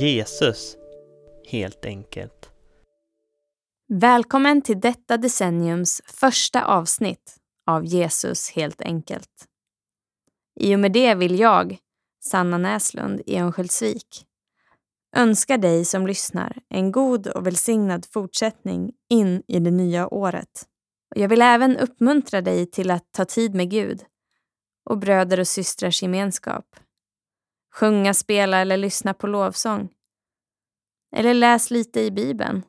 Jesus, helt enkelt. Välkommen till detta decenniums första avsnitt av Jesus helt enkelt. I och med det vill jag, Sanna Näslund i Örnsköldsvik, önska dig som lyssnar en god och välsignad fortsättning in i det nya året. Jag vill även uppmuntra dig till att ta tid med Gud och bröder och systrars gemenskap. Sjunga, spela eller lyssna på lovsång. Eller läs lite i Bibeln.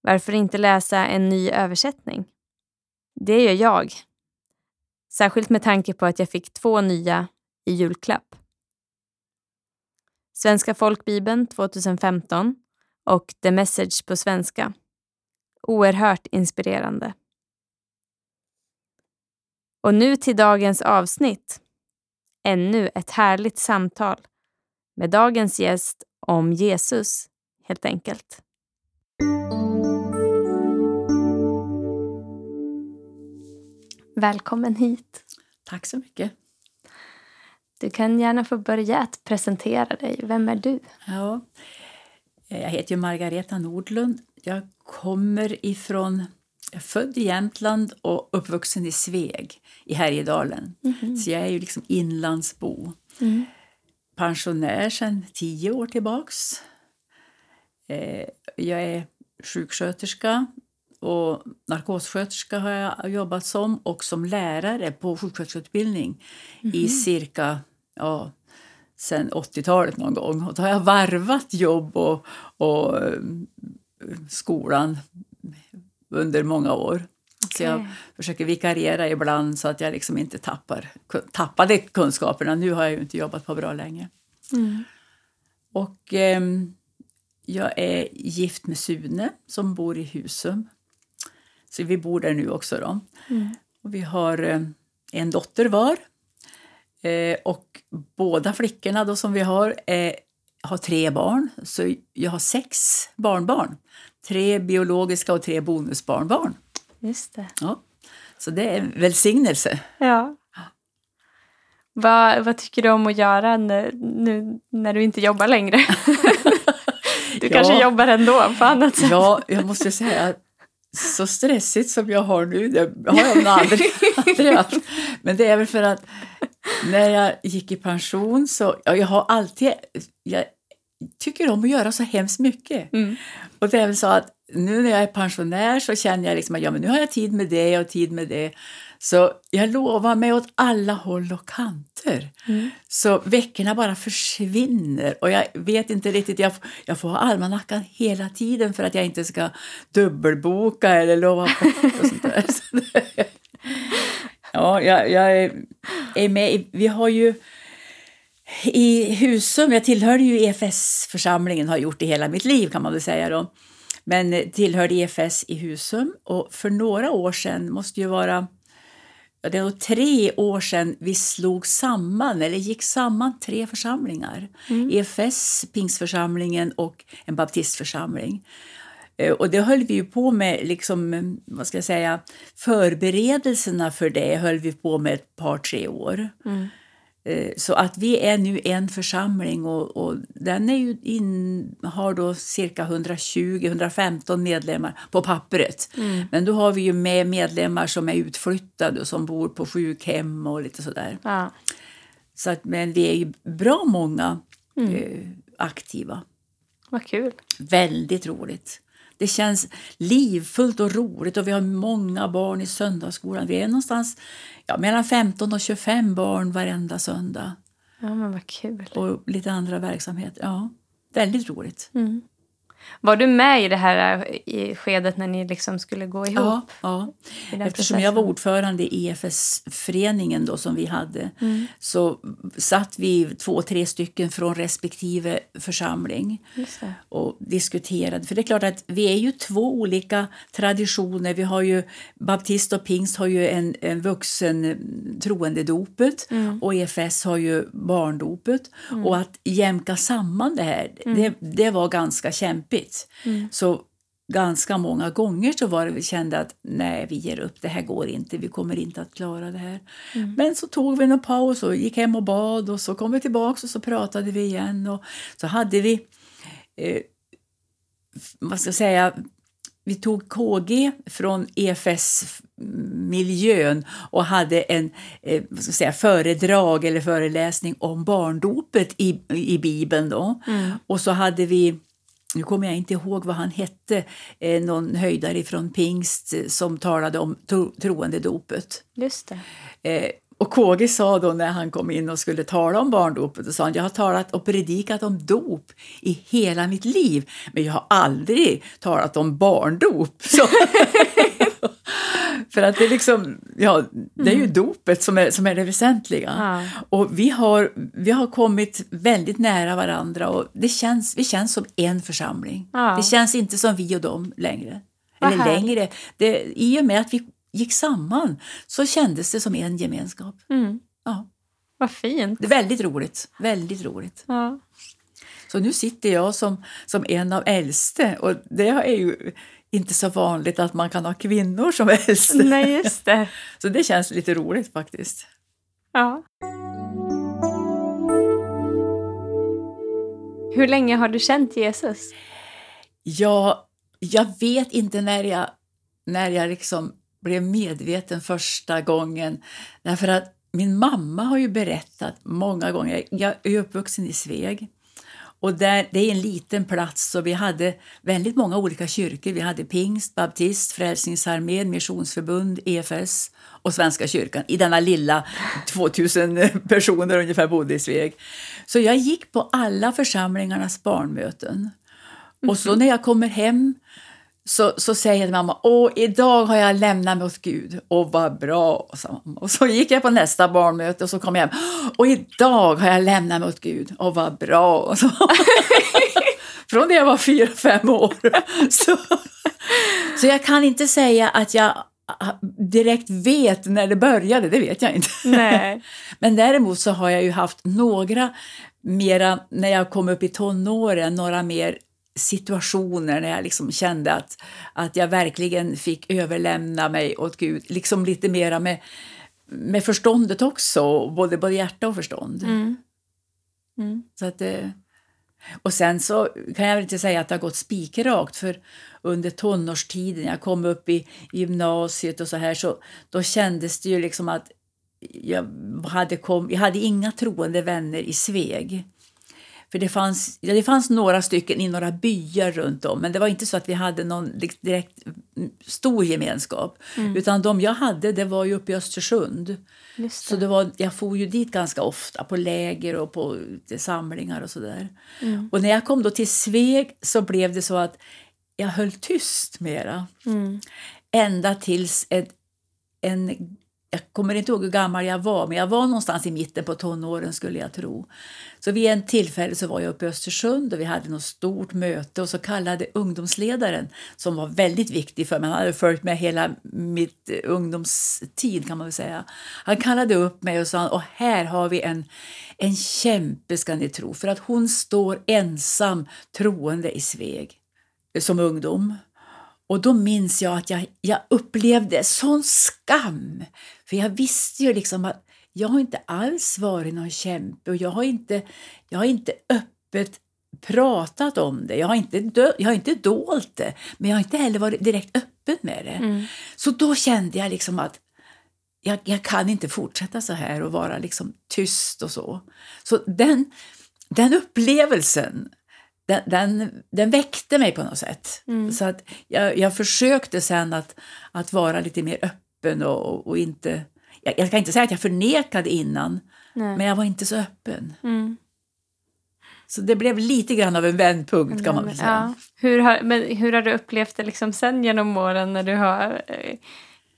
Varför inte läsa en ny översättning? Det gör jag. Särskilt med tanke på att jag fick två nya i julklapp. Svenska folkbibeln 2015 och The Message på svenska. Oerhört inspirerande. Och nu till dagens avsnitt. Ännu ett härligt samtal med dagens gäst om Jesus, helt enkelt. Välkommen hit. Tack så mycket. Du kan gärna få börja att presentera dig. Vem är du? Ja, jag heter Margareta Nordlund. Jag kommer ifrån... Jag är född i Jämtland och uppvuxen i Sveg i Härjedalen. Mm. Så jag är ju liksom inlandsbo. Mm. Pensionär sedan tio år tillbaks. Eh, jag är sjuksköterska och narkossköterska har jag jobbat som och som lärare på sjuksköterskeutbildning mm. i cirka ja, sen 80-talet någon gång. Och då har jag varvat jobb och, och eh, skolan under många år. Okay. Så jag försöker vikariera ibland så att jag liksom inte tappar, tappade kunskaperna. Nu har jag ju inte jobbat på bra länge. Mm. Och eh, jag är gift med Sune som bor i Husum. Så vi bor där nu också. Då. Mm. Och vi har eh, en dotter var. Eh, och båda flickorna då som vi har eh, har tre barn. Så jag har sex barnbarn. Tre biologiska och tre bonusbarnbarn. Just det. Ja. Så det är en välsignelse. Ja. Vad, vad tycker du om att göra nu, nu när du inte jobbar längre? du kanske jobbar ändå på annat sätt? Ja, jag måste säga att så stressigt som jag har nu, det har jag nog aldrig, aldrig haft. Men det är väl för att när jag gick i pension så, ja, jag har alltid, jag tycker om att göra så hemskt mycket. Mm. Och det väl så att nu när jag är pensionär så känner jag liksom att ja, men nu har jag tid med det och tid med det. Så jag lovar mig åt alla håll och kanter. Mm. Så veckorna bara försvinner och jag vet inte riktigt, jag, jag får ha almanackan hela tiden för att jag inte ska dubbelboka eller lova bort och sånt där. ja, jag, jag är med vi har ju i Husum, jag tillhörde ju EFS-församlingen, har gjort det hela mitt liv kan man väl säga då. Men tillhörde EFS i Husum och för några år sedan, måste ju vara det är tre år sedan vi slog samman, eller gick samman tre församlingar. Mm. EFS, Pingsförsamlingen och en baptistförsamling. Eh, och det höll vi ju på med, liksom, vad ska jag säga, förberedelserna för det höll vi på med ett par, tre år. Mm. Eh, så att vi är nu en församling och, och den är ju in, har då cirka 120-115 medlemmar på pappret. Mm. Men då har vi ju med medlemmar som är utflyttade och som bor på sjukhem och lite sådär. Ja. Så att, men vi är ju bra många mm. eh, aktiva. Vad kul. Väldigt roligt. Det känns livfullt och roligt och vi har många barn i söndagsskolan. Vi är någonstans ja, mellan 15 och 25 barn varenda söndag. Ja, men vad kul. Och lite andra verksamheter. Ja, väldigt roligt. Mm. Var du med i det här i skedet när ni liksom skulle gå ihop? Ja, ja. eftersom processen? jag var ordförande i EFS-föreningen då som vi hade mm. så satt vi två, tre stycken från respektive församling och diskuterade. För det är klart att vi är ju två olika traditioner. Vi har ju baptist och pingst har ju en, en vuxen troendedopet mm. och EFS har ju barndopet. Och att jämka samman det här, mm. det, det var ganska kämpigt jobbigt. Mm. Så ganska många gånger så var det vi kände att nej, vi ger upp, det här går inte, vi kommer inte att klara det här. Mm. Men så tog vi en paus och gick hem och bad och så kom vi tillbaka och så pratade vi igen och så hade vi eh, vad ska jag säga, vi tog KG från EFS-miljön och hade en eh, säga, föredrag eller föreläsning om barndopet i, i Bibeln. Då. Mm. Och så hade vi nu kommer jag inte ihåg vad han hette, eh, någon höjdare från pingst eh, som talade om tro, troendedopet. Just. Eh, och KG sa då när han kom in och skulle tala om barndopet, och sa han, jag har talat och predikat om dop i hela mitt liv, men jag har aldrig talat om barndop. För att det, är liksom, ja, det är ju mm. dopet som är, som är det väsentliga. Ja. Och vi har, vi har kommit väldigt nära varandra och det känns, vi känns som en församling. Ja. Det känns inte som vi och dem längre. Eller längre. Det, I och med att vi gick samman så kändes det som en gemenskap. Mm. Ja. Vad fint. Det är väldigt roligt. Väldigt roligt. Ja. Så nu sitter jag som, som en av äldste och det är ju inte så vanligt att man kan ha kvinnor som äldste. Nej, just det. Så det känns lite roligt faktiskt. Ja. Hur länge har du känt Jesus? Ja, jag vet inte när jag, när jag liksom blev medveten första gången. Därför att min mamma har ju berättat många gånger. Jag är uppvuxen i Sveg. Och där, det är en liten plats så vi hade väldigt många olika kyrkor. Vi hade pingst, baptist, Frälsningsarmén, missionsförbund, EFS och Svenska kyrkan i denna lilla 2000 personer ungefär bodde i Sveg. Så jag gick på alla församlingarnas barnmöten. Och så mhm. när jag kommer hem så, så säger mamma, åh, idag har jag lämnat mig åt Gud. Och vad bra, sa mamma. Och så gick jag på nästa barnmöte och så kom jag hem, och idag har jag lämnat mig åt Gud. Och vad bra. Så. Från det jag var fyra, fem år. så, så jag kan inte säga att jag direkt vet när det började, det vet jag inte. Nej. Men däremot så har jag ju haft några mera, när jag kom upp i tonåren, några mer situationer när jag liksom kände att, att jag verkligen fick överlämna mig åt Gud. Liksom lite mera med, med förståndet också, både, både hjärta och förstånd. Mm. Mm. Så att, eh, och sen så kan jag väl inte säga att det har gått spikrakt för under tonårstiden, jag kom upp i, i gymnasiet och så här, så då kändes det ju liksom att jag hade, kom, jag hade inga troende vänner i Sveg. För det fanns, ja, det fanns några stycken i några byar runt om men det var inte så att vi hade någon direkt stor gemenskap. Mm. Utan de jag hade det var ju uppe i Östersund. Det. Så det var, jag for ju dit ganska ofta på läger och på samlingar och sådär. Mm. Och när jag kom då till Sveg så blev det så att jag höll tyst mera. Mm. Ända tills ett, en jag kommer inte ihåg hur gammal jag var, men jag var någonstans i mitten på tonåren skulle jag tro. Så vid en tillfälle så var jag uppe i Östersund och vi hade något stort möte och så kallade ungdomsledaren, som var väldigt viktig för mig, han hade följt med hela mitt ungdomstid kan man väl säga. Han kallade upp mig och sa och här har vi en, en kämpe ska ni tro, för att hon står ensam troende i Sveg eh, som ungdom. Och då minns jag att jag, jag upplevde sån skam. För jag visste ju liksom att jag har inte alls varit någon kämpe och jag har inte, jag har inte öppet pratat om det. Jag har, inte dö, jag har inte dolt det, men jag har inte heller varit direkt öppen med det. Mm. Så då kände jag liksom att jag, jag, kan inte fortsätta så här och vara liksom tyst och så. Så den, den upplevelsen den, den, den väckte mig på något sätt. Mm. Så att jag, jag försökte sen att, att vara lite mer öppen och, och inte... Jag, jag kan inte säga att jag förnekade innan, Nej. men jag var inte så öppen. Mm. Så det blev lite grann av en vändpunkt kan man väl säga. Ja. Hur, har, men hur har du upplevt det liksom sen genom åren när du har... Eh,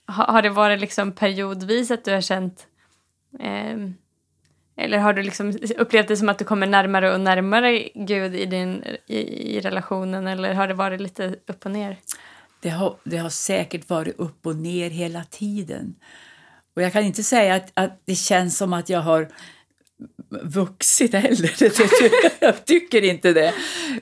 har det varit liksom periodvis att du har känt eh, eller har du liksom upplevt det som att du kommer närmare och närmare Gud i, din, i, i relationen eller har det varit lite upp och ner? Det har, det har säkert varit upp och ner hela tiden. Och jag kan inte säga att, att det känns som att jag har vuxit heller. jag tycker inte det.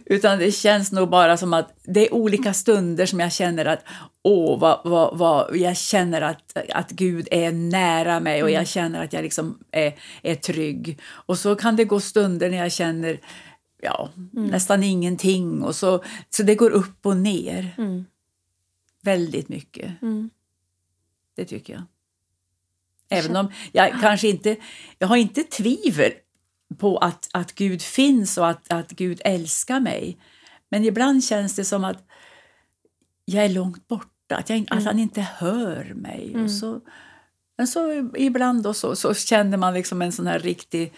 Utan det känns nog bara som att det är olika stunder som jag känner att åh, vad, vad, vad, jag känner att, att Gud är nära mig och jag känner att jag liksom är, är trygg. Och så kan det gå stunder när jag känner ja, mm. nästan ingenting. Och så, så det går upp och ner. Mm. Väldigt mycket. Mm. Det tycker jag. Även om jag kanske inte... Jag har inte tvivel på att, att Gud finns och att, att Gud älskar mig. Men ibland känns det som att jag är långt borta, att, jag, mm. att han inte hör mig. Mm. Och så, men så ibland då så, så känner man liksom en sån här riktig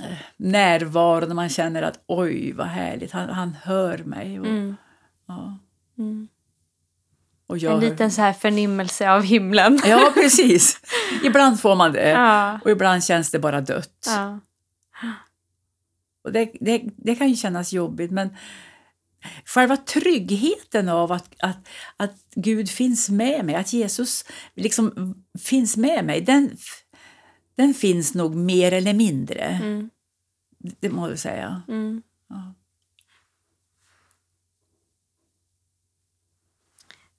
eh, närvaro när man känner att oj vad härligt, han, han hör mig. Och, mm. ja. En liten så här förnimmelse av himlen. Ja, precis. Ibland får man det ja. och ibland känns det bara dött. Ja. Och det, det, det, kan ju kännas jobbigt, men själva tryggheten av att, att, att Gud finns med mig, att Jesus liksom finns med mig, den, den finns nog mer eller mindre. Mm. Det må jag säga. Mm. Ja.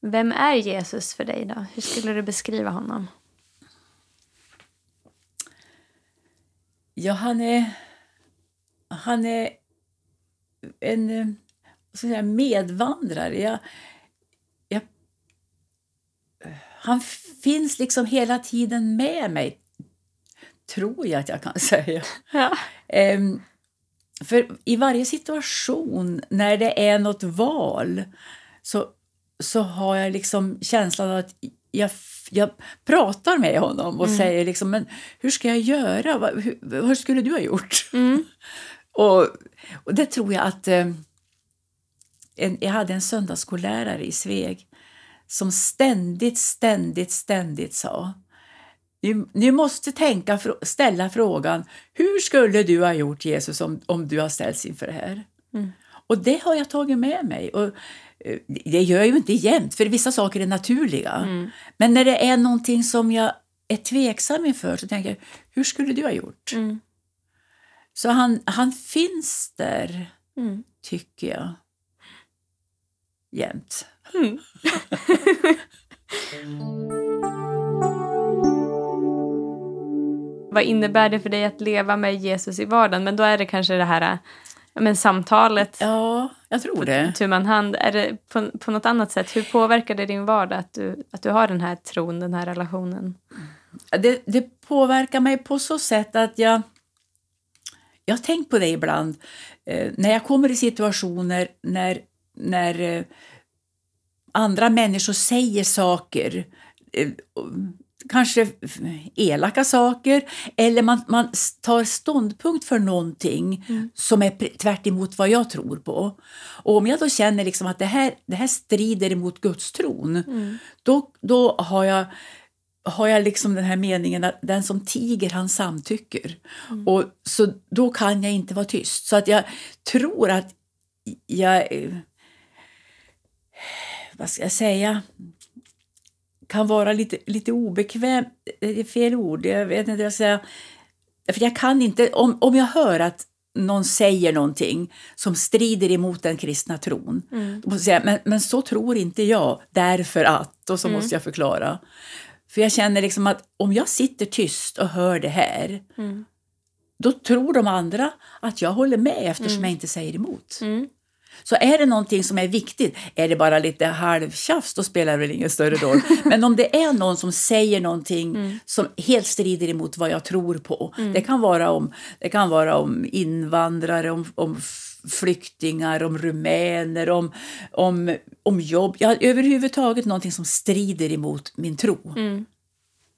Vem är Jesus för dig då? Hur skulle du beskriva honom? Ja, han är, han är en säga, medvandrare. Jag, jag, han finns liksom hela tiden med mig, tror jag att jag kan säga. Ja. Um, för i varje situation när det är något val så så har jag liksom känslan att jag, jag pratar med honom och mm. säger liksom, men hur ska jag göra? Hur, hur skulle du ha gjort? Mm. och, och det tror jag att eh, en, jag hade en söndagsskollärare i Sveg som ständigt, ständigt, ständigt sa ni, ni måste tänka, ställa frågan hur skulle du ha gjort Jesus om, om du har ställts inför det här? Mm. Och det har jag tagit med mig. Och det gör jag ju inte jämt, för vissa saker är naturliga. Mm. Men när det är någonting som jag är tveksam inför så tänker jag, hur skulle du ha gjort? Mm. Så han, han finns där, mm. tycker jag, jämt. Mm. Vad innebär det för dig att leva med Jesus i vardagen? Men då är det kanske det här men samtalet. Ja, jag tror det. Tu man hand. Är det på, på något annat sätt? Hur påverkar det din vardag att du, att du har den här tron, den här relationen? Det, det påverkar mig på så sätt att jag... Jag har tänkt på det ibland. Eh, när jag kommer i situationer när, när eh, andra människor säger saker eh, kanske elaka saker eller man, man tar ståndpunkt för någonting mm. som är tvärt vad jag tror på. Och om jag då känner liksom att det här, det här strider emot gudstron mm. då, då har jag har jag liksom den här meningen att den som tiger han samtycker. Mm. Och så då kan jag inte vara tyst. Så att jag tror att jag... Eh, vad ska jag säga? Kan vara lite, lite obekväm, det är fel ord, jag vet inte vad jag ska säga. För jag kan inte, om, om jag hör att någon säger någonting som strider emot den kristna tron. Mm. Då måste jag säga, men, men så tror inte jag, därför att, och så mm. måste jag förklara. För jag känner liksom att om jag sitter tyst och hör det här, mm. då tror de andra att jag håller med eftersom mm. jag inte säger emot. Mm. Så är det någonting som är viktigt, är det bara lite halvtjafs, då spelar det väl ingen större roll. Men om det är någon som säger någonting mm. som helt strider emot vad jag tror på. Mm. Det, kan vara om, det kan vara om invandrare, om, om flyktingar, om rumäner, om, om, om jobb. Ja, överhuvudtaget någonting som strider emot min tro. Mm.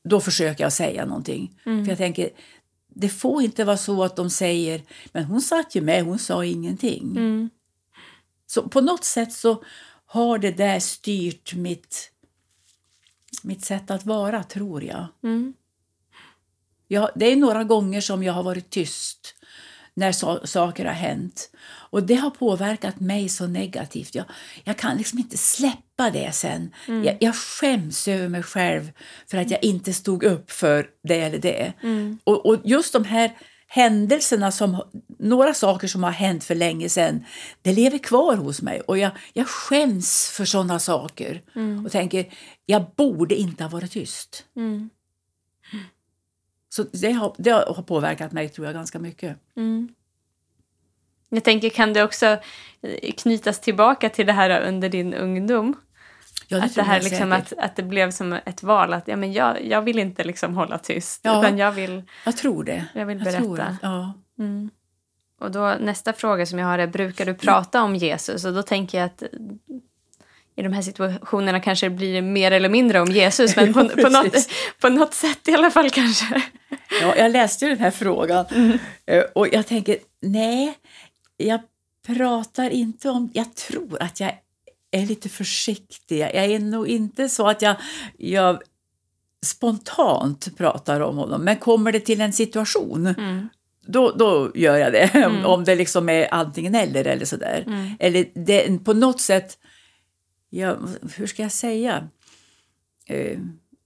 Då försöker jag säga någonting. Mm. För jag tänker, det får inte vara så att de säger men hon satt ju med, hon sa ingenting. Mm. Så på något sätt så har det där styrt mitt, mitt sätt att vara, tror jag. Mm. jag. Det är några gånger som jag har varit tyst när so saker har hänt. Och Det har påverkat mig så negativt. Jag, jag kan liksom inte släppa det sen. Mm. Jag, jag skäms över mig själv för att jag inte stod upp för det eller det. Mm. Och, och, just de här händelserna som, några saker som har hänt för länge sedan, det lever kvar hos mig och jag, jag skäms för sådana saker och tänker, jag borde inte ha varit tyst. Mm. Så det har, det har påverkat mig tror jag ganska mycket. Mm. Jag tänker, kan det också eh, knytas tillbaka till det här under din ungdom? Ja, att det här jag liksom att, att det blev som ett val, att ja, men jag, jag vill inte liksom hålla tyst, Ja. utan jag vill, Jag tror det. jag vill Jag berätta. det. Ja. Mm. Och då, nästa fråga som jag har är, brukar du prata om Jesus? Och då tänker jag att i de här situationerna kanske det blir mer eller mindre om Jesus, men på, Ja, på, något, på något sätt i alla fall kanske. Ja, jag läste ju den här frågan eh, och jag tänker, nej, jag pratar inte om... Jag tror att jag är lite försiktig. Jag är nog inte så att jag, jag spontant pratar om honom, men kommer det till en situation Mm. då, då gör jag det. Om- Om det liksom är antingen eller eller sådär. Mm. Eller det, på något sätt, ja, hur ska jag säga? Eh,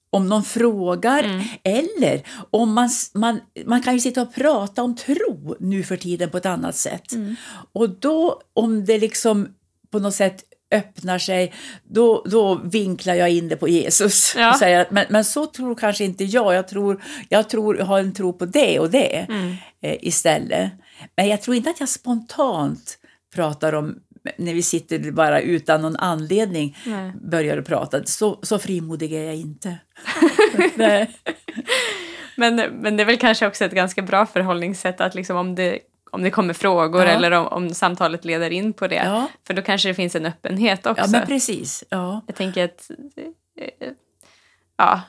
om någon frågar Mm. eller om man, man, man kan ju sitta och prata om tro nu för tiden på ett annat sätt. Mm. Och då om det liksom på något sätt öppnar sig, då, då vinklar jag in det på Jesus. Ja. Och säger att, men, men så tror kanske inte jag. Jag, tror, jag tror, har en tro på det och det Mm. eh, istället. Men jag tror inte att jag spontant pratar om, när vi sitter bara utan någon anledning, Nej. börjar prata. Så, så frimodig är jag inte. Men, men det är väl kanske också ett ganska bra förhållningssätt att liksom om det, om det kommer frågor Ja. eller om, om samtalet leder in på det. Ja. För då kanske det finns en öppenhet också. ja, men precis. Ja. Jag tänker att ja,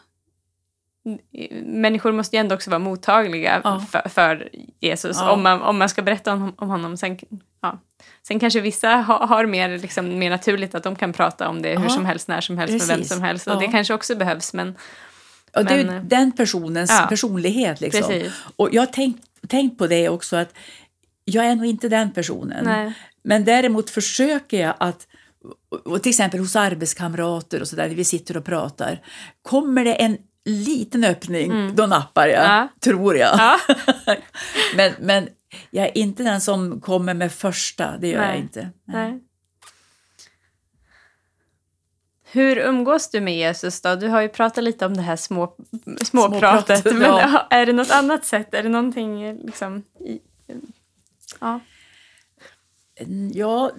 människor måste ju ändå också vara mottagliga Ja. för, för Jesus om, man, om man ska berätta om, om honom. Sen, ja. Sen kanske vissa ha, har mer, liksom, mer naturligt att de kan prata om det hur som helst, när som helst, med vem Precis. som helst. Och det kanske också behövs. Men, Och det är ju eh, den personens ja. personlighet. Liksom. Precis. Och jag har tänkt, tänkt på det också att jag är nog inte den personen. Nej. Men däremot försöker jag att, och till exempel hos arbetskamrater och sådär, när vi sitter och pratar, kommer det en liten öppning, då nappar jag, Mm. Ja. tror jag. Ja. men, men jag är inte den som kommer med första, det gör jag Nej. inte. Nej. Hur umgås du med Jesus då? Du har ju pratat lite om det här små, småpratet. Småpratet, men ja. är det något annat sätt? Är det någonting liksom... I, ja. Ja,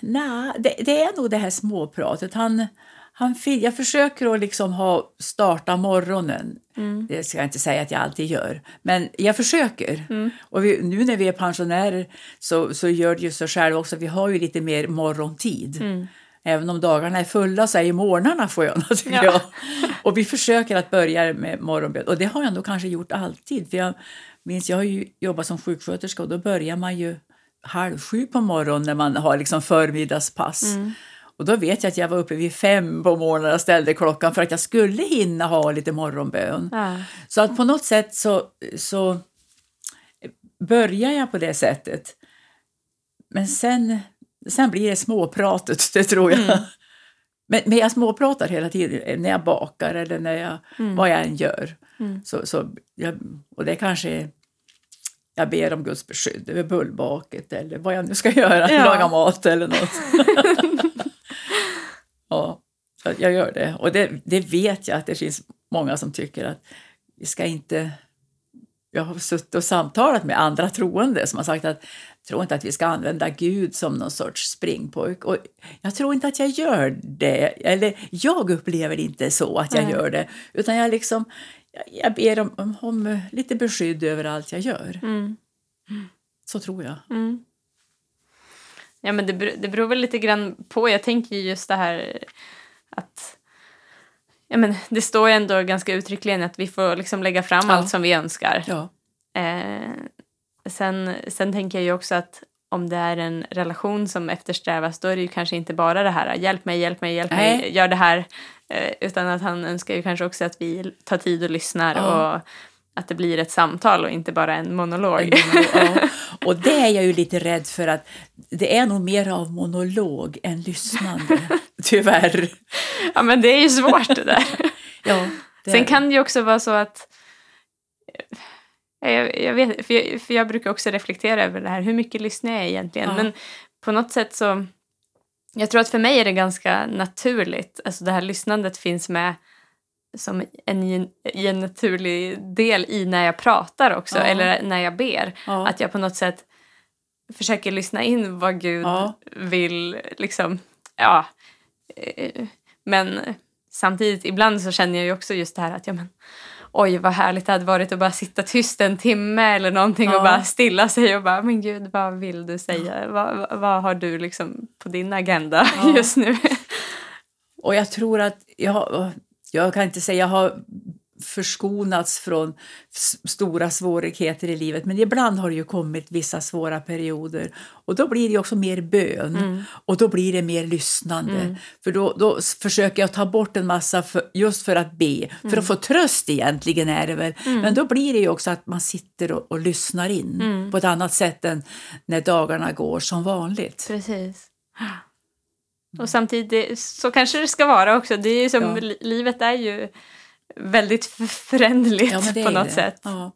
nej, det, det är nog det här småpratet. Han, han, jag försöker att liksom ha starta morgonen. Mm. Det ska jag inte säga att jag alltid gör, men jag försöker. Mm. Och vi, nu när vi är pensionärer så, så gör det ju sig själv också. Vi har ju lite mer morgontid. Mm. Även om dagarna är fulla så är ju morgnarna sköna tycker Ja. jag. Och vi försöker att börja med morgonbön. Och det har jag nog kanske gjort alltid. För jag minns, jag har ju jobbat som sjuksköterska och då börjar man ju halv sju på morgonen när man har liksom förmiddagspass. Mm. Och då vet jag att jag var uppe vid fem på morgonen och ställde klockan för att jag skulle hinna ha lite morgonbön. Ja. Så att på något sätt så, så börjar jag på det sättet. Men sen, sen blir det småpratet, det tror jag. Mm. Men, men jag småpratar hela tiden när jag bakar eller när jag, vad jag än gör. Mm. Så, så jag, och det kanske jag ber om Guds beskydd över bullbaket eller vad jag nu ska göra, Ja. laga mat eller något. ja, jag gör det. Och det, det vet jag att det finns många som tycker att vi ska inte... Jag har suttit och samtalat med andra troende som har sagt att tror inte att vi ska använda Gud som någon sorts springpojk. Och jag tror inte att jag gör det, eller jag upplever inte så att jag Nej. gör det. Utan jag liksom, jag, ber om, om, om lite beskydd över allt jag gör. Mm. Så tror jag. Mm. Ja, men det, det beror väl lite grann på. Jag tänker ju just det här att ja, men det står ju ändå ganska uttryckligen att vi får liksom lägga fram Ja. allt som vi önskar. Ja. Eh, sen, sen tänker jag ju också att om det är en relation som eftersträvas då är det ju kanske inte bara det här hjälp mig, hjälp mig, hjälp mig, Nej. gör det här. Eh, utan att han önskar ju kanske också att vi tar tid och lyssnar Ja. och att det blir ett samtal och inte bara en monolog. ja. Och det är jag ju lite rädd för att det är nog mer av monolog än lyssnande. Tyvärr. ja men det är ju svårt det där. Ja, det Sen kan det ju också vara så att Jag, jag vet, för, jag, för jag brukar också reflektera över det här. Hur mycket lyssnar jag egentligen? Ja. Men på något sätt så... Jag tror att för mig är det ganska naturligt. Alltså det här lyssnandet finns med som en, i en naturlig del i när jag pratar också. Ja. Eller när jag ber. Ja. Att jag på något sätt försöker lyssna in vad Gud vill. Liksom, ja. Eh, Men samtidigt, ibland så känner jag ju också just det här att ja, men, oj vad härligt det hade varit att bara sitta tyst en timme eller någonting Ja. och bara stilla sig och bara men gud vad vill du säga? Vad, vad, vad har du liksom på din agenda Ja. just nu? Och jag tror att jag, jag kan inte säga jag har förskonats från stora svårigheter i livet men ibland har det ju kommit vissa svåra perioder och då blir det också mer bön och då blir det mer lyssnande. För då, då försöker jag ta bort en massa för, just för att be, för att få tröst egentligen är det väl. Men då blir det ju också att man sitter och, och lyssnar in på ett annat sätt än när dagarna går som vanligt. Precis. Och samtidigt, så kanske det ska vara också. Det är som, Ja. li- Livet är ju väldigt föränderligt Ja, på något det. sätt. Ja.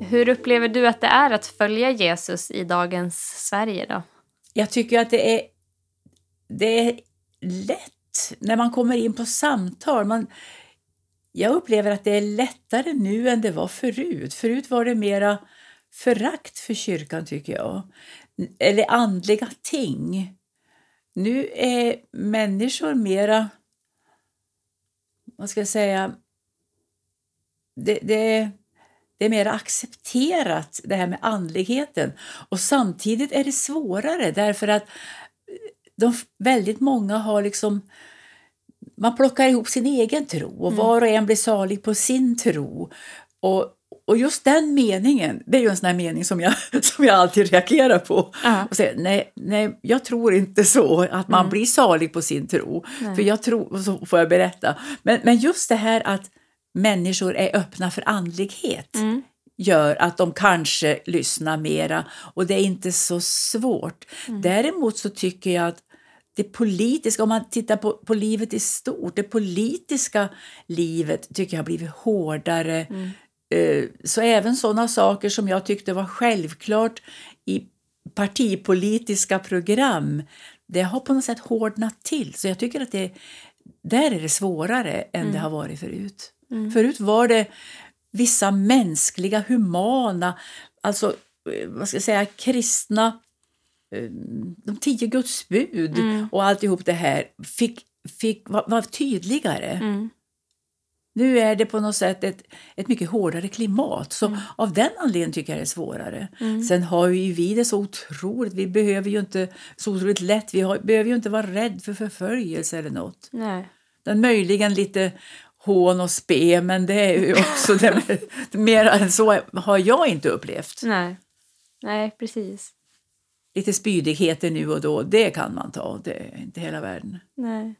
Hur upplever du att det är att följa Jesus i dagens Sverige då? Jag tycker att det är, det är lätt när man kommer in på samtal. Man, jag upplever att det är lättare nu än det var förut. Förut var det mera förakt för kyrkan, tycker jag. Eller andliga ting. Nu är människor mera, vad ska jag säga, det, det, det är mer accepterat det här med andligheten. Och samtidigt är det svårare därför att de, väldigt många har liksom man plockar ihop sin egen tro och var och en blir salig på sin tro. Och, och just den meningen, det är ju en sån här mening som jag, som jag alltid reagerar på. Ja. Och säger, nej, nej, jag tror inte så, att man blir salig på sin tro. Nej. För jag tror, och så får jag berätta. Men, men just det här att människor är öppna för andlighet Mm. gör att de kanske lyssnar mera och det är inte så svårt. Däremot så tycker jag att det politiska, om man tittar på, på livet i stort, det politiska livet tycker jag har blivit hårdare. Eh, Så även sådana saker som jag tyckte var självklart i partipolitiska program, det har på något sätt hårdnat till. Så jag tycker att det, där är det svårare än det har varit förut. Förut var det vissa mänskliga, humana, alltså eh, vad ska jag säga, kristna, eh, de tio Guds bud och alltihop det här fick, fick, var, var tydligare. Mm. Nu är det på något sätt ett, ett mycket hårdare klimat. Så av den anledningen tycker jag det är svårare. Sen har ju vi det så otroligt, vi behöver ju inte så otroligt lätt, vi har, behöver ju inte vara rädd för förföljelse eller något. Nej. Den möjligen lite hån och spe, men det är ju också det, mer än så har jag inte upplevt. Nej. Nej, precis. Lite spydigheter nu och då, det kan man ta, det är inte hela världen. Nej.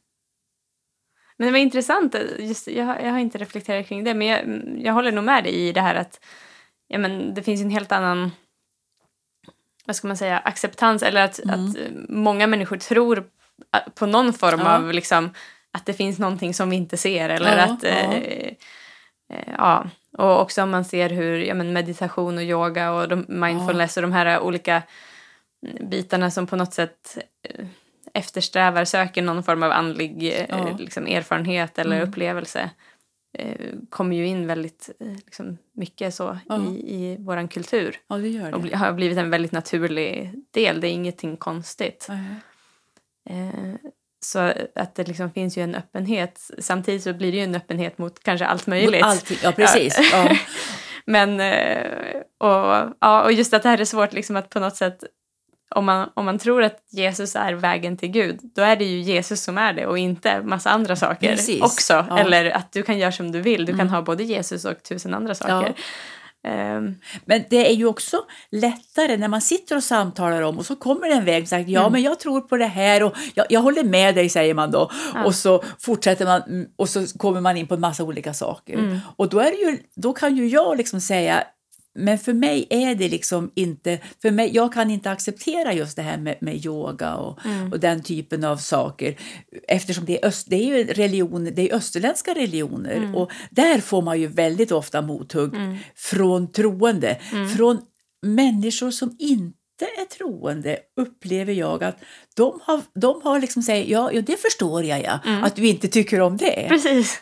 Men det var intressant. Just, jag, har- jag har inte reflekterat kring det, men jag, jag håller nog med dig i det här att ja, men det finns en helt annan vad ska man säga, acceptans eller att, att eh, många människor tror att- på någon form Ja. av liksom, att det finns någonting som vi inte ser. Eller Ja, att, ja. eh, eh, ja. Och också om man ser hur ja, men meditation och yoga och de, mindfulness och de här olika mm, bitarna som på något sätt eh, eftersträvar, söker någon form av andlig eh, Ja. liksom, erfarenhet eller Mm. upplevelse eh, kommer ju in väldigt eh, liksom, mycket så Ja. i, i vår kultur. Ja, det gör Och det. bli, har blivit en väldigt naturlig del. Det är ingenting konstigt. Eh, så att det liksom finns ju en öppenhet. Samtidigt så blir det ju en öppenhet mot kanske allt möjligt. Mot allting, ja precis. Ja. Men och, ja, och just att det här är svårt liksom att på något sätt om man, om man tror att Jesus är vägen till Gud, då är det ju Jesus som är det och inte massa andra saker Precis, också. ja. Mm. Eller att du kan göra som du vill. Du kan ha både Jesus och tusen andra saker. Ehm, Men det är ju också lättare när man sitter och samtalar om och så kommer det en väg och säger ja men jag tror på det här och jag, jag håller med dig säger man då och så fortsätter man mm, och så kommer man in på en massa olika saker och då, är ju, då kan ju jag liksom säga men för mig är det liksom inte... För mig, jag kan inte acceptera just det här med, med yoga och, Mm. och den typen av saker eftersom det är, öst, det är ju religion, det är österländska religioner Mm. och där får man ju väldigt ofta mothugg från troende. Mm. Från människor som inte är troende upplever jag att de har, de har liksom sagt ja, ja, det förstår jag ja, Mm. att du inte tycker om det. Precis.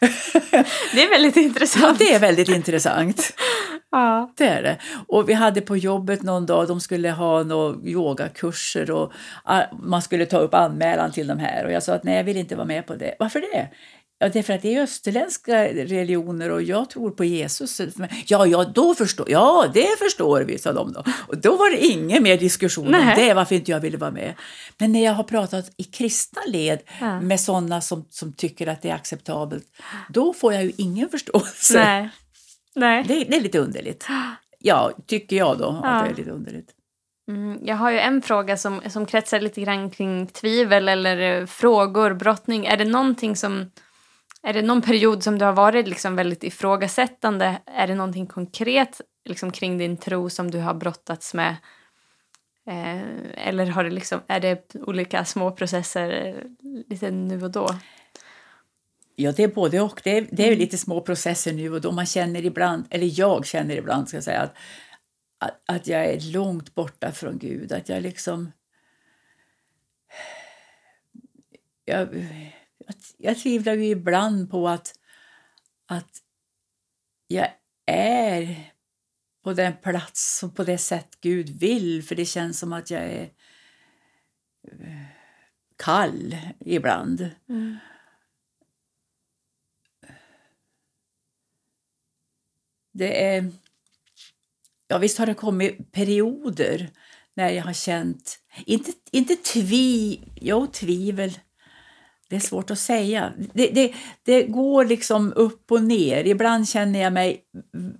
Det är väldigt Ja, intressant. det är väldigt intressant. Ja. Det är det. Och vi hade på jobbet någon dag, de skulle ha några yogakurser och ah, man skulle ta upp anmälan till de här. Och jag sa att nej, jag vill inte vara med på det. Varför det? Ja, det är för att det är österländska religioner och jag tror på Jesus. Ja, ja, då förstår Ja, det förstår vi, sa de då. Och då var det ingen mer diskussion om Nej. det, varför inte jag ville vara med. Men när jag har pratat i kristna led Ja. med sådana som, som tycker att det är acceptabelt, då får jag ju ingen förståelse. Nej. Nej. Det, det är lite underligt. Ja, tycker jag då Ja. att det är lite underligt. Mm, jag har ju en fråga som, som kretsar lite grann kring tvivel eller eh, frågor, brottning. Är det någonting som... Är det någon period som du har varit liksom väldigt ifrågasättande? Är det någonting konkret liksom kring din tro som du har brottats med? Eh, eller har det liksom, är det olika små processer eh, lite nu och då? Ja, det är både och. Det är, det är lite små processer nu och då man känner ibland, eller jag känner ibland ska jag säga, att, att, att jag är långt borta från Gud. Att jag liksom... Jag, jag, jag tvivlar ju ibland på att, att jag är på den plats och på det sätt Gud vill, för det känns som att jag är eh, kall ibland. Det är... Ja, visst har det kommit perioder när jag har känt, inte, inte tvi, jo, tvivel, det är svårt att säga. Det, det, det går liksom upp och ner. Ibland känner jag mig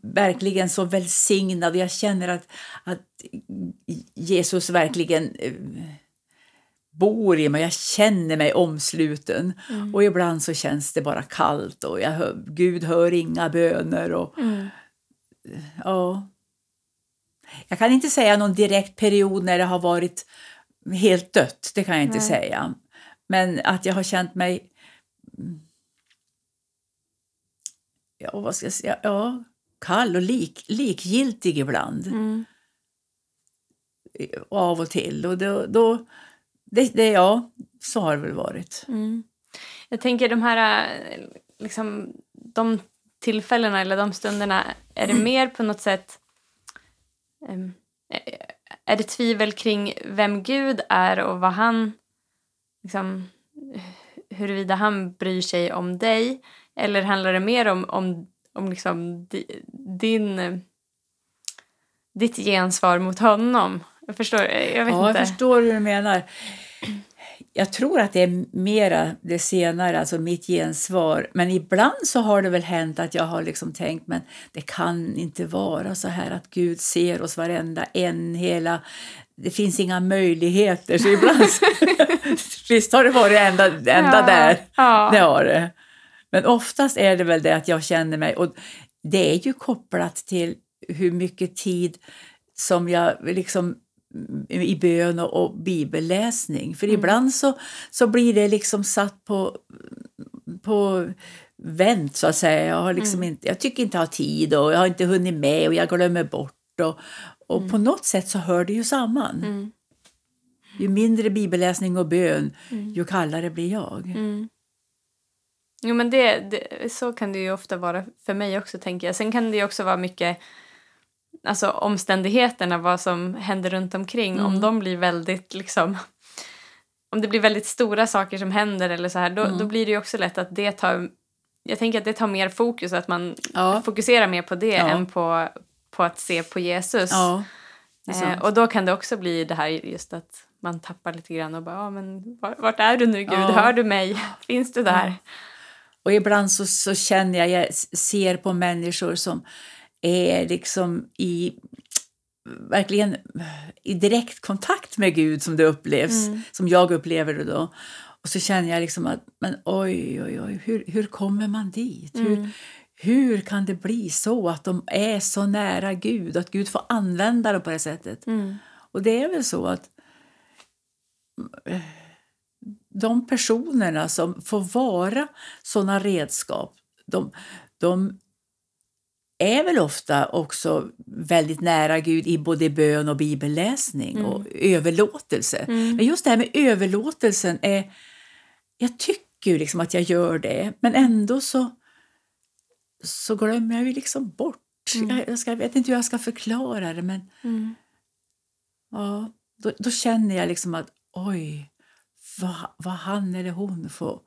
verkligen så välsignad. Jag känner att, att Jesus verkligen eh, bor i mig. Jag känner mig omsluten. Och ibland så känns det bara kallt och jag hör, Gud hör inga böner. Och, ja. Jag kan inte säga någon direkt period när det har varit helt dött. Det kan jag inte Nej. säga. Men att jag har känt mig... Ja, vad ska jag säga? Ja, kall och lik, likgiltig ibland. Mm. Av och till. Och då, då, det, det, ja, så har det väl varit. Mm. Jag tänker de här eh, liksom, de tillfällena eller de stunderna, är det mer på något sätt eh, är det tvivel kring vem Gud är och vad han liksom, huruvida han bryr sig om dig eller handlar det mer om, om, om liksom di, din ditt gensvar mot honom? Jag förstår, jag vet ja, inte. jag förstår hur du menar. Jag tror att det är mera det senare, alltså mitt gensvar. Men ibland så har det väl hänt att jag har liksom tänkt men det kan inte vara så här att Gud ser oss varenda en hela... Det finns inga möjligheter. Så ibland... Visst har det varit ända, ända Ja, där. ja. Det har det. Men oftast är det väl det att jag känner mig... Och det är ju kopplat till hur mycket tid som jag liksom i bön och, och bibelläsning. För ibland så, så blir det liksom satt på, på vänt så att säga. Jag, har liksom inte, jag tycker inte jag har tid och jag har inte hunnit med och jag glömmer bort. Och, och på något sätt så hör det ju samman. Mm. Ju mindre bibelläsning och bön, ju kallare blir jag. Mm. Jo, men det, det, så kan det ju ofta vara för mig också, tänker jag. Sen kan det ju också vara mycket alltså, omständigheterna, vad som händer runt omkring. Om de blir väldigt, liksom... Om det blir väldigt stora saker som händer eller så här, då, då blir det ju också lätt att det tar... Jag tänker att det tar mer fokus, att man Ja. fokuserar mer på det Ja. än på, på att se på Jesus. Ja, Eh, och då kan det också bli det här just att man tappar lite grann och bara, ja men var- vart är du nu Gud? Ja. Hör du mig? Finns du där? Och ibland så, så känner jag, jag ser på människor som är liksom i verkligen i direkt kontakt med Gud som det upplevs, som jag upplever det då. Och så känner jag liksom att, men oj, oj, oj, hur, hur kommer man dit? Hur, hur kan det bli så att de är så nära Gud, att Gud får använda dem på det sättet? Mm. Och det är väl så att eh, de personerna som får vara såna redskap, de, de är väl ofta också väldigt nära Gud i både bön och bibelläsning och överlåtelse. Mm. Men just det här med överlåtelsen är... Jag tycker liksom att jag gör det, men ändå så, så glömmer jag ju liksom bort. Mm. Jag, ska, jag vet inte hur jag ska förklara det, men Mm. ja, då, då känner jag liksom att oj, vad, vad han eller hon får,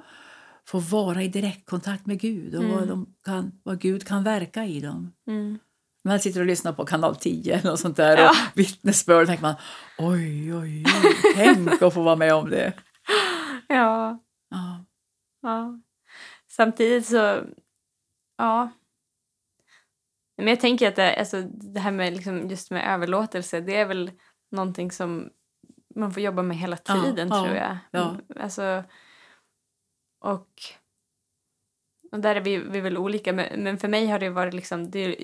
får vara i direktkontakt med Gud och vad, Mm. de kan, vad Gud kan verka i dem. Mm. Man sitter och lyssnar på kanal 10 eller något sånt där Ja. och vittnesbörd tänker man oj, oj, oj, tänk att få vara med om det. Ja. Ja. Ja. Samtidigt så, ja. Men jag tänker att det, alltså, det här med liksom, just med överlåtelse, det är väl någonting som man får jobba med hela tiden ja, tror jag. ja. Alltså, och, och där är vi, vi är väl olika, men, men för mig har det varit liksom, det,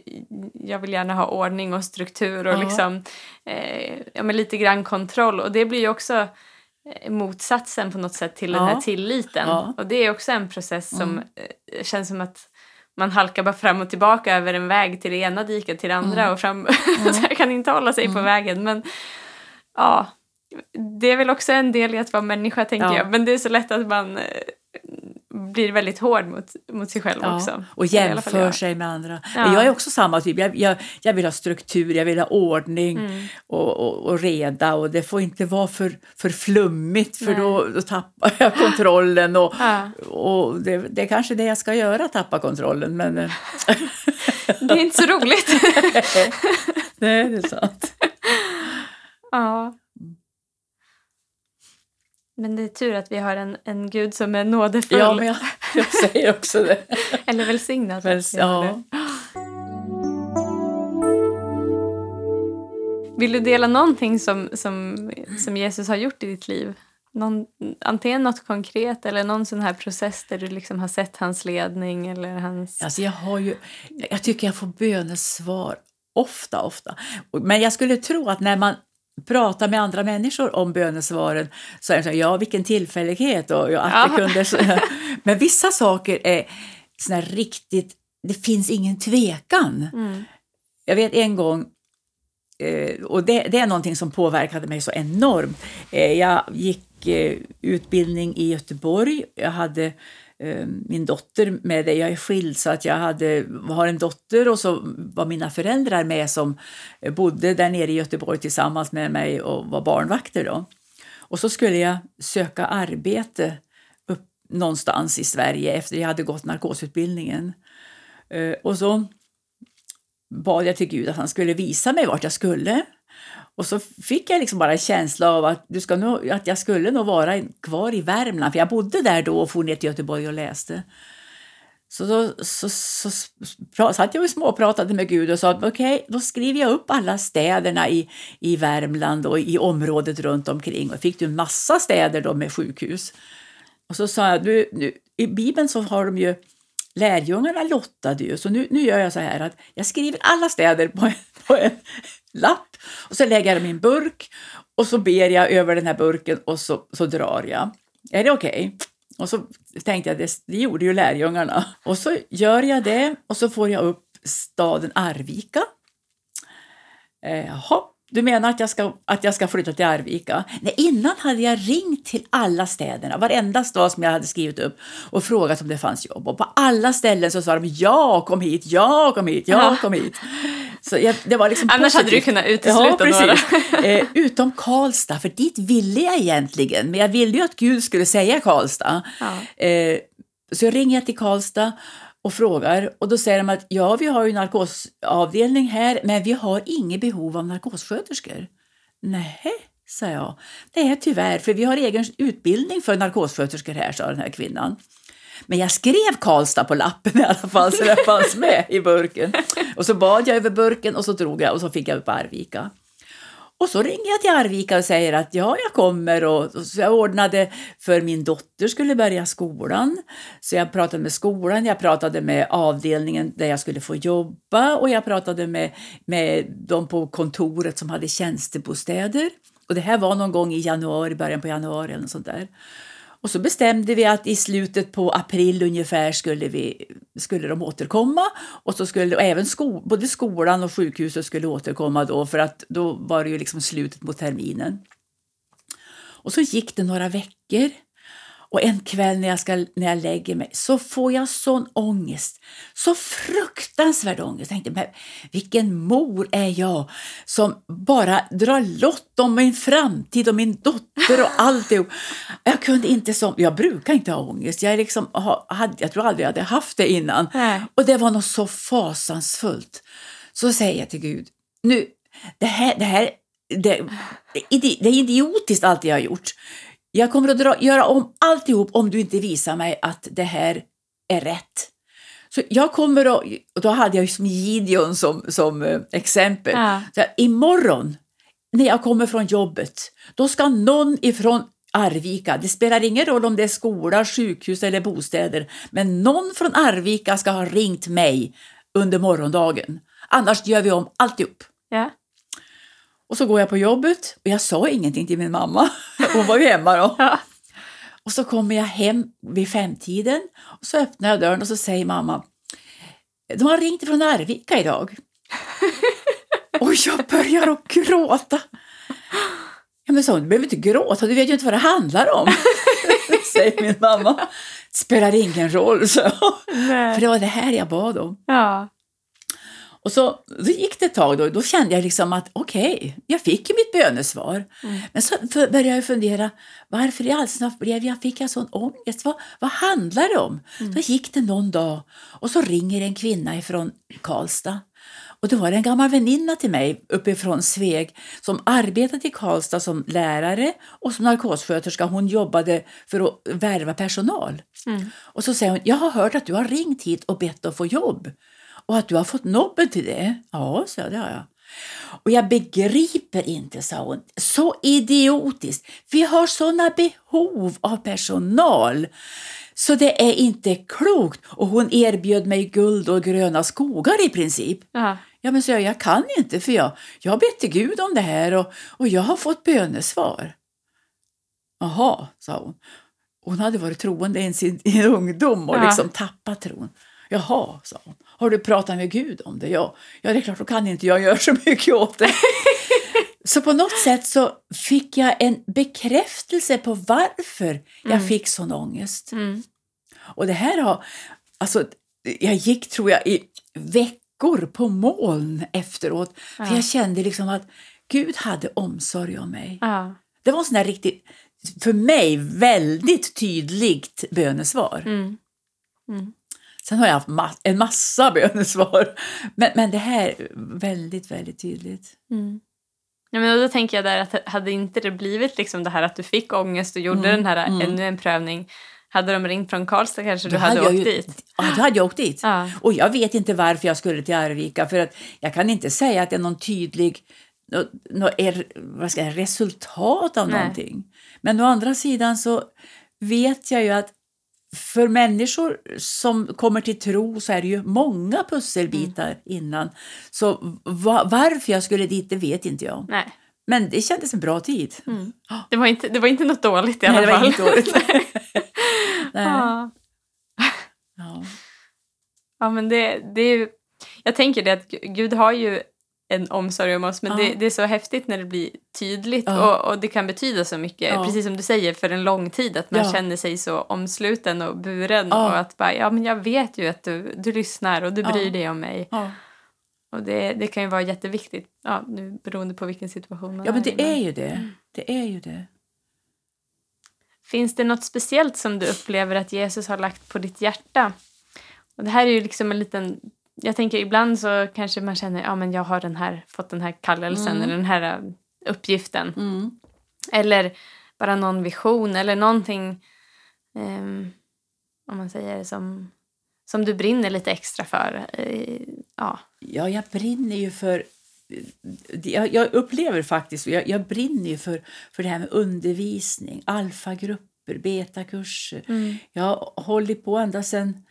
jag vill gärna ha ordning och struktur och Ja. liksom, eh, ja, men lite grann kontroll och det blir ju också eh, motsatsen på något sätt till den Ja. här tilliten. Ja. Och det är också en process som Mm. eh, känns som att man halkar bara fram och tillbaka över en väg till det ena diket till det andra Mm. och fram. så jag kan inte hålla sig på Mm. vägen. Men ja, det är väl också en del i att vara människa tänker Ja. jag. Men det är så lätt att man eh, blir väldigt hård mot, mot sig själv Ja, också. och jämför sig med andra. Ja. Jag är också samma typ. Jag, jag, jag vill ha struktur, jag vill ha ordning Mm. och, och, och reda och det får inte vara för, för flummigt för då, då tappar jag kontrollen. Och, Ja, och det, det är kanske det jag ska göra, tappa kontrollen. Men eh, det är inte så roligt. nej, det är sant. ja. Men det är tur att vi har en, en gud som är nådefull. Ja, men jag, jag säger också det. Eller välsignad. Det. ja. Vill du dela någonting som, som, som Jesus har gjort i ditt liv? Någon, antingen något konkret eller någon sån här process där du liksom har sett hans ledning eller hans... Alltså jag, har ju, jag tycker jag får bönesvar ofta, ofta. Men jag skulle tro att när man pratar med andra människor om bönesvaren så är det så här, ja vilken tillfällighet och ja, att Ja. kunde... Men vissa saker är såna riktigt, det finns ingen tvekan. Mm. Jag vet en gång, eh, och det, det är någonting som påverkade mig så enormt. Eh, jag gick eh, utbildning i Göteborg. Jag hade Eh, min dotter med det. Jag är skild så att jag hade, har en dotter och så var mina föräldrar med som eh, bodde där nere i Göteborg tillsammans med mig och var barnvakter då. Och så skulle jag söka arbete upp någonstans i Sverige efter jag hade gått narkosutbildningen. Eh, och så bad jag till Gud att han skulle visa mig vart jag skulle. Och så fick jag liksom bara en känsla av att, du ska nog, att jag skulle nog vara kvar i Värmland, för jag bodde där då och for ner till Göteborg och läste. Så då så, så, så satt jag och småpratade med Gud och sa att okej, då skriver jag upp alla städerna i, i Värmland och i området runt omkring. Och fick du en massa städer då med sjukhus. Och så sa jag, nu, nu, i Bibeln så har de ju lärjungarna lottade ju, så nu, nu gör jag så här att jag skriver alla städer på en, på en lapp och så lägger jag dem i en burk och så ber jag över den här burken och så, så drar jag. Är det okej? Och så tänkte jag, det, det gjorde ju lärjungarna. Och så gör jag det och så får jag upp staden Arvika. Eh, Jaha, du menar att jag, ska, att jag ska flytta till Arvika? Nej, innan hade jag ringt till alla städerna, varenda stad som jag hade skrivit upp och frågat om det fanns jobb. Och på alla ställen så sa de ja, kom hit, ja, kom hit, ja, kom hit. Så jag, det var liksom Annars hade du positivt. kunnat utesluta ja, några. Eh, utom Karlstad, för dit ville jag egentligen. Men jag ville ju att Gud skulle säga Karlstad. Ja. Eh, så jag ringer till Karlstad och frågar och då säger de att ja, vi har ju narkosavdelning här, men vi har inget behov av narkossköterskor. Nej, sa jag. Nej, tyvärr, för vi har egen utbildning för narkossköterskor här, sa den här kvinnan. Men jag skrev Karlstad på lappen i alla fall, så det fanns med i burken. Och så bad jag över burken och så drog jag och så fick jag upp Arvika. Och så ringer jag till Arvika och säger att ja, jag kommer. Och, och så jag ordnade för min dotter skulle börja skolan. Så jag pratade med skolan, jag pratade med avdelningen där jag skulle få jobba och jag pratade med, med de på kontoret som hade tjänstebostäder. Och det här var någon gång i januari, början på januari eller något sånt där. Och så bestämde vi att i slutet på april ungefär skulle, vi, skulle de återkomma. Och så skulle och även sko, både skolan och sjukhuset skulle återkomma då för att då var det ju liksom slutet på terminen. Och så gick det några veckor och en kväll när jag, ska, när jag lägger mig så får jag sån ångest. Så fruktansvärd ångest. Jag tänkte, men vilken mor är jag som bara drar lott om min framtid och min dotter och alltihop. Jag kunde inte som, jag brukar inte ha ångest. Jag, liksom, hade, jag tror aldrig jag hade haft det innan. Nej. Och det var något så fasansfullt. Så säger jag till Gud, nu, det här, det här det, det är idiotiskt allt jag har gjort. Jag kommer att dra, göra om alltihop om du inte visar mig att det här är rätt. Så jag kommer att, och då hade jag som Gideon som, som eh, exempel. Ja. Så här, imorgon när jag kommer från jobbet, då ska någon ifrån Arvika, det spelar ingen roll om det är skola, sjukhus eller bostäder, men någon från Arvika ska ha ringt mig under morgondagen. Annars gör vi om alltihop. Ja. Och så går jag på jobbet och jag sa ingenting till min mamma. Hon var ju hemma då. Ja. Och så kommer jag hem vid femtiden och så öppnar jag dörren och så säger mamma De har ringt från Arvika idag. och jag börjar att gråta. Ja men så, du behöver inte gråta, du vet ju inte vad det handlar om. säger min mamma. Spelar ingen roll, så. Nej. För det var det här jag bad om. Ja. Och så, då gick det ett tag då, då kände jag liksom att okej, jag fick ju mitt bönesvar. Men så för- började jag fundera, varför i all dar blev jag, fick jag sån ångest? Vad, vad handlar det om? Då gick det någon dag och så ringer en kvinna ifrån Karlstad. Och då var det en gammal väninna till mig uppifrån Sveg som arbetade i Karlstad som lärare och som narkossköterska. Hon jobbade för att värva personal. Och så säger hon, jag har hört att du har ringt hit och bett att få jobb. Och att du har fått nobben till det? Ja, så det har jag. Och jag begriper inte, sa hon. Så idiotiskt. Vi har sådana behov av personal. Så det är inte klokt. Och hon erbjöd mig guld och gröna skogar i princip. Ja. Ja, men så jag, jag kan inte för jag, jag har bett till Gud om det här och, och jag har fått bönesvar. Jaha, sa hon. Hon hade varit troende i sin ungdom och Ja. liksom tappat tron. Jaha, sa hon. Har du pratat med Gud om det? Ja, ja det är klart, då kan inte jag göra så mycket åt det. så på något sätt så fick jag en bekräftelse på varför jag fick sån ångest. Mm. Och det här har, alltså, jag gick tror jag i veckor på moln efteråt. För Ja. jag kände liksom att Gud hade omsorg om mig. Ja. Det var en sån där riktigt, för mig, väldigt tydligt bönesvar. Mm. Sen har jag haft ma- en massa bönesvar. Men, men det här är väldigt, väldigt tydligt. Mm. Ja, men då tänker jag där att hade inte det blivit liksom det här att du fick ångest och gjorde den här ännu en prövning. Hade de ringt från Karlstad kanske du Då hade, jag åkt ju- dit. Ja, då hade jag åkt dit. Ja. Och jag vet inte varför jag skulle till Arvika. För att jag kan inte säga att det är någon tydlig nå, nå, är, vad ska jag, resultat av Nej. någonting. Men å andra sidan så vet jag ju att för människor som kommer till tro så är det ju många pusselbitar Mm. innan. Så va, varför jag skulle dit, det vet inte jag. Nej, Men det kändes en bra tid. det var inte, det var inte något dåligt i alla Nej, det var fall. inget dåligt. Nej. Ja. Ja. Ja, men det, det är ju, jag tänker det att Gu- Gud har ju en omsorg om oss men Ja. det, det är så häftigt när det blir tydligt Ja. och, och det kan betyda så mycket. Ja. Precis som du säger, för en lång tid att man Ja. känner sig så omsluten och buren Ja. och att bara, ja men jag vet ju att du, du lyssnar och du Ja. bryr dig om mig. Ja. Och det, det kan ju vara jätteviktigt, ja, nu beroende på vilken situation man ja, men i, det är ju det. Det är ju det. Finns det något speciellt som du upplever att Jesus har lagt på ditt hjärta? Och det här är ju liksom en liten... Jag tänker ibland så kanske man känner ja men jag har den här, fått den här kallelsen Mm. eller den här äh, uppgiften. Mm. Eller bara någon vision eller någonting ehm, om man säger som, som du brinner lite extra för. Eh, ja. Ja, jag brinner ju för jag, jag upplever faktiskt, jag, jag brinner ju för, för det här med undervisning, alfagrupper, betakurser. Mm. Jag har hållit på ända sedan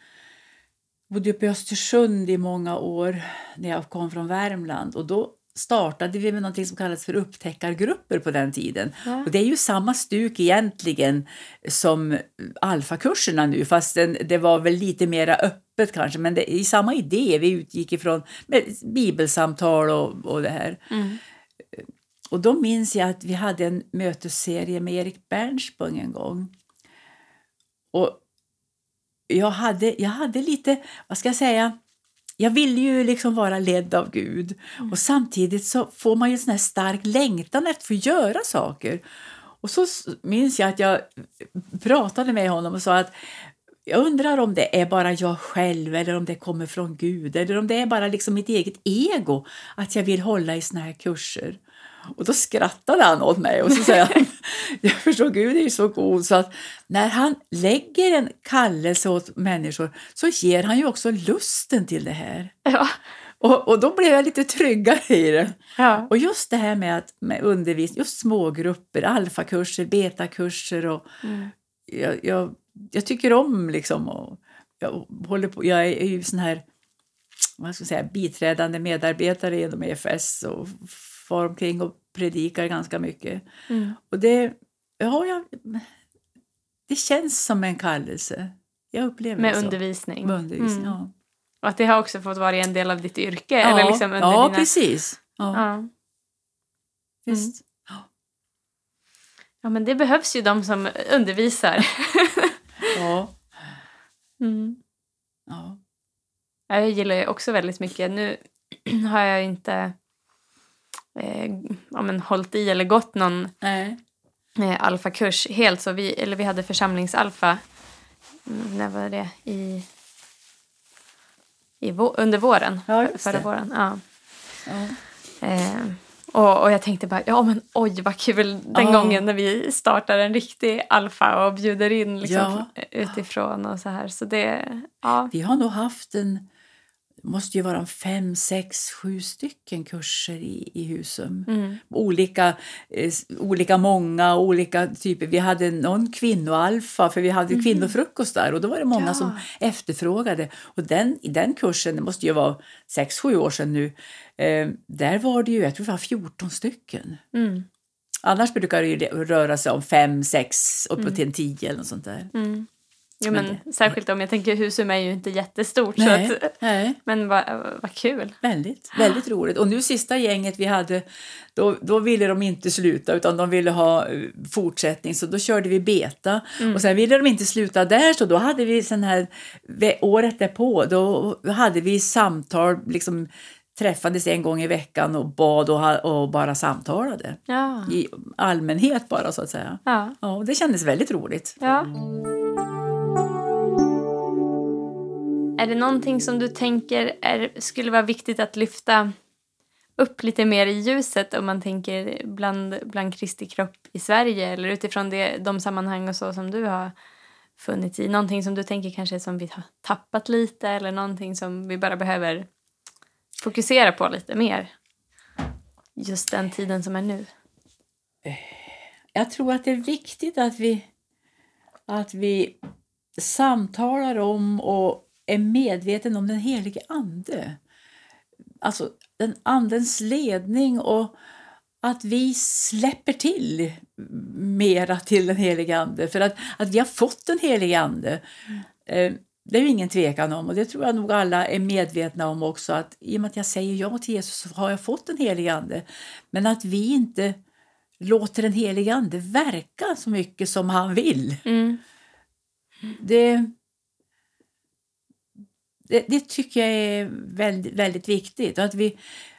bodde uppe i Östersund i många år när jag kom från Värmland. Och då startade vi med något som kallades för upptäckargrupper på den tiden. Ja. Och det är ju samma stuk egentligen som alfakurserna nu, fast det var väl lite mer öppet kanske. Men det är samma idé, vi utgick ifrån med bibelsamtal och, och det här. Mm. Och då minns jag att vi hade en mötesserie med Erik Bernspung en gång. Och jag hade, jag hade lite, vad ska jag säga, jag ville ju liksom vara ledd av Gud. Och samtidigt så får man ju en sån här stark längtan efter att få göra saker. Och så minns jag att jag pratade med honom och sa att jag undrar om det är bara jag själv eller om det kommer från Gud eller om det är bara liksom mitt eget ego att jag vill hålla i såna här kurser. Och då skrattade han åt mig och så sa jag, jag förstår Gud är ju så god så att när han lägger en kallelse åt människor så ger han ju också lusten till det här. Ja. Och, och då blev jag lite tryggare i det. Ja. Och just det här med, att, med undervisning, just smågrupper, alfakurser, betakurser och Mm. jag, jag, jag tycker om liksom och jag håller på, jag är ju sån här vad ska jag säga, biträdande medarbetare inom EFS och far omkring och predikar ganska mycket. Mm. Och det, ja, jag, det känns som en kallelse. Jag upplever Med det så. undervisning. Med undervisning, Mm. ja. Och att det har också fått vara en del av ditt yrke. Ja, eller liksom under ja dina... precis. Ja, Ja. visst. ja, men det behövs ju de som undervisar. Ja, Mm. ja. Ja, Jag gillar ju också väldigt mycket. Nu har jag inte eh, ja, men hållit i eller gått någon Nej. eh, alfakurs helt. Så vi, eller vi hade församlingsalfa. Mm, när var det? I, i vå- under våren. Ja, förra det. våren. Ja. Ja. Eh, och, och jag tänkte bara, ja men oj vad kul den Ja. gången när vi startar en riktig alfa och bjuder in liksom, Ja. utifrån och så här. Så det, ja. Vi har nog haft en, det måste ju vara fem, sex, sju stycken kurser i, i Husum. Mm. Olika, eh, olika många, olika typer. Vi hade någon kvinnoalfa, för vi hade kvinnofrukost där och då var det många. Ja. som efterfrågade. Och den, i den kursen, det måste ju vara sex, sju år sedan nu, eh, där var det ju, jag tror det var 14 stycken. Mm. Annars brukar det röra sig om fem, sex, uppåt till en tio eller något sånt där. Mm. Jo, Men men särskilt om jag tänker Husum är ju inte jättestort. Så Nej, att, nej. men vad vad kul. Väldigt, väldigt roligt. Och nu sista gänget vi hade, då, då ville de inte sluta utan de ville ha eh, fortsättning så då körde vi beta. Och sen ville de inte sluta där så då hade vi sen här, året därpå, då hade vi samtal, liksom träffades en gång i veckan och bad och, och bara samtalade. Ja. I allmänhet bara så att säga. Ja. Ja, och det kändes väldigt roligt. ja. Är det någonting som du tänker är, skulle vara viktigt att lyfta upp lite mer i ljuset om man tänker bland, bland Kristi kropp i Sverige eller utifrån det, de sammanhang och så som du har funnits i? Någonting som du tänker kanske som vi har tappat lite eller någonting som vi bara behöver fokusera på lite mer? Just den tiden som är nu. Jag tror att det är viktigt att vi, att vi samtalar om och är medveten om den helige Ande. Alltså den Andens ledning och att vi släpper till mera till den helige Ande. För att, att vi har fått den helige Ande. Eh, det är ju ingen tvekan om och det tror jag nog alla är medvetna om också att i och med att jag säger ja till Jesus så har jag fått den helige Ande. Men att vi inte låter den helige Ande verka så mycket som han vill. Mm. Det, det, det tycker jag är väldigt, väldigt viktigt. Att vi,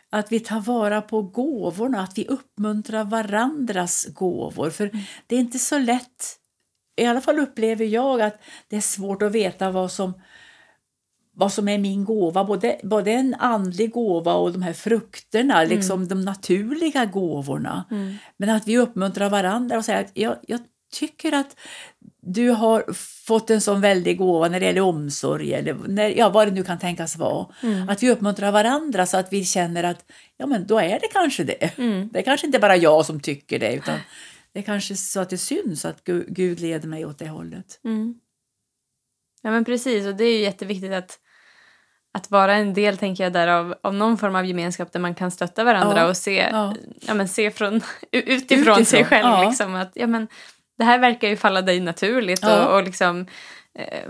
att vi tar vara på gåvorna, att vi uppmuntrar varandras gåvor. För det är inte så lätt, i alla fall upplever jag att det är svårt att veta vad som, vad som är min gåva. Både, både en andlig gåva och de här frukterna, liksom de naturliga gåvorna. Mm. Men att vi uppmuntrar varandra och säger att jag, jag tycker att du har fått en sån väldig gåva när det gäller omsorg eller när, ja, vad det nu kan tänkas vara. Mm. Att vi uppmuntrar varandra så att vi känner att ja, men då är det kanske det. Mm. Det är kanske inte bara jag som tycker det utan det är kanske så att det syns att Gu- Gud leder mig åt det hållet. Mm. Ja men precis och det är ju jätteviktigt att, att vara en del tänker jag där av, av någon form av gemenskap där man kan stötta varandra Ja, och se, ja. ja. men se från, utifrån, Utifrån, sig själv. ja. Liksom, att, ja, men, det här verkar ju falla dig naturligt. Ja. Och, och liksom, eh,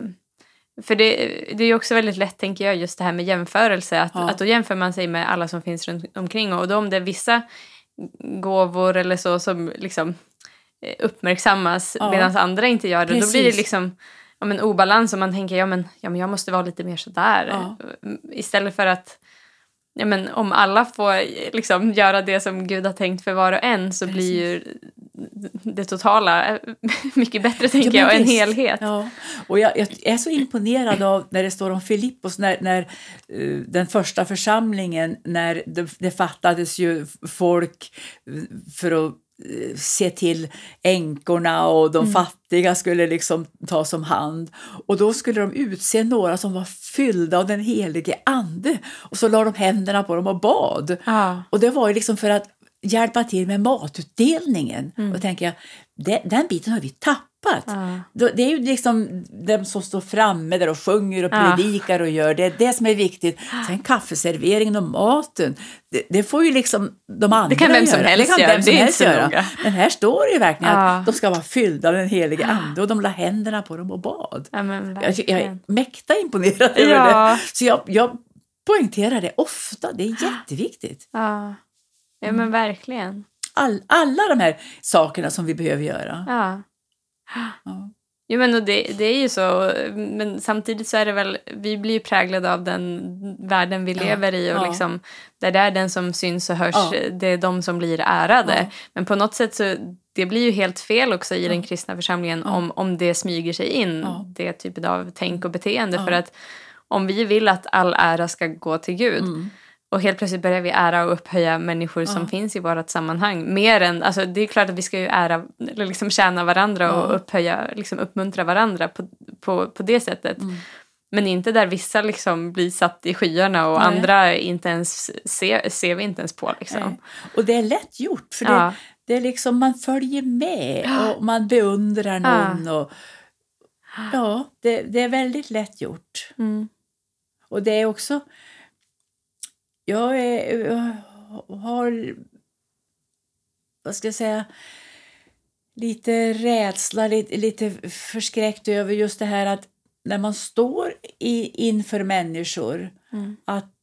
för det, det är ju också väldigt lätt, tänker jag, just det här med jämförelse. Att, Ja. att då jämför man sig med alla som finns runt omkring. Och då om det är vissa gåvor eller så som liksom eh, uppmärksammas Ja. medan andra inte gör det, då blir det Precis. liksom ja, men obalans och man tänker ja men, ja men jag måste vara lite mer sådär. Ja. Istället för att ja, men, om alla får liksom, göra det som Gud har tänkt för var och en så Precis. blir ju det totala eh, mycket bättre tänker jag och en helhet. Ja. Och jag, jag är så imponerad av när det står om Filippos, när, när eh, den första församlingen, när det, det fattades ju folk eh, för att se till änkorna och de fattiga skulle liksom tas om hand. Och då skulle de utse några som var fyllda av den helige ande och så la de händerna på dem och bad. Ja. Och det var ju liksom för att hjälpa till med matutdelningen. Och tänker jag, det, den biten har vi tappat. Ja. Då- Det är ju liksom de som står framme där och sjunger och Ja. predikar och gör det. är det som är viktigt. Sen kaffeserveringen och maten, det, det får ju liksom de andra Det kan vem som göra. helst det kan vem det som helst göra. noga. Men här står det ju verkligen Ja. att de ska vara fyllda av den helige ande och de la händerna på dem och bad. Ja, men Jag, jag är mäkta imponerad över Ja. det. Så jag, jag poängterar det ofta, det är jätteviktigt. Ja. ja, men verkligen. All, alla de här sakerna som vi behöver göra. Ja. Ja. Jo, men det, det är ju så. Men samtidigt så är det väl, vi blir ju präglade av den världen vi Ja, lever i och ja. liksom, där det är den som syns och hörs, Ja. det är de som blir ärade. Men på något sätt så, det blir ju helt fel också i den kristna församlingen om, om det smyger sig in, det typet av tänk och beteende. För att om vi vill att all ära ska gå till Gud, Mm. Och helt plötsligt börjar vi ära och upphöja människor som Ja. finns i vårt sammanhang. Mer än, alltså det är klart att vi ska ju ära, eller liksom tjäna varandra och Ja. upphöja, liksom uppmuntra varandra på, på, på det sättet. Mm. Men inte där vissa liksom blir satt i skyarna och Nej. andra inte ens ser, ser vi inte ens på. Liksom. Nej. Och det är lätt gjort, för det, Ja. det är liksom man följer med och man beundrar någon. Och, ja, det, det är väldigt lätt gjort. Mm. Och det är också... Jag, är, jag har, vad ska jag säga, lite rädsla, lite, lite förskräckt över just det här att när man står i, inför människor Mm. att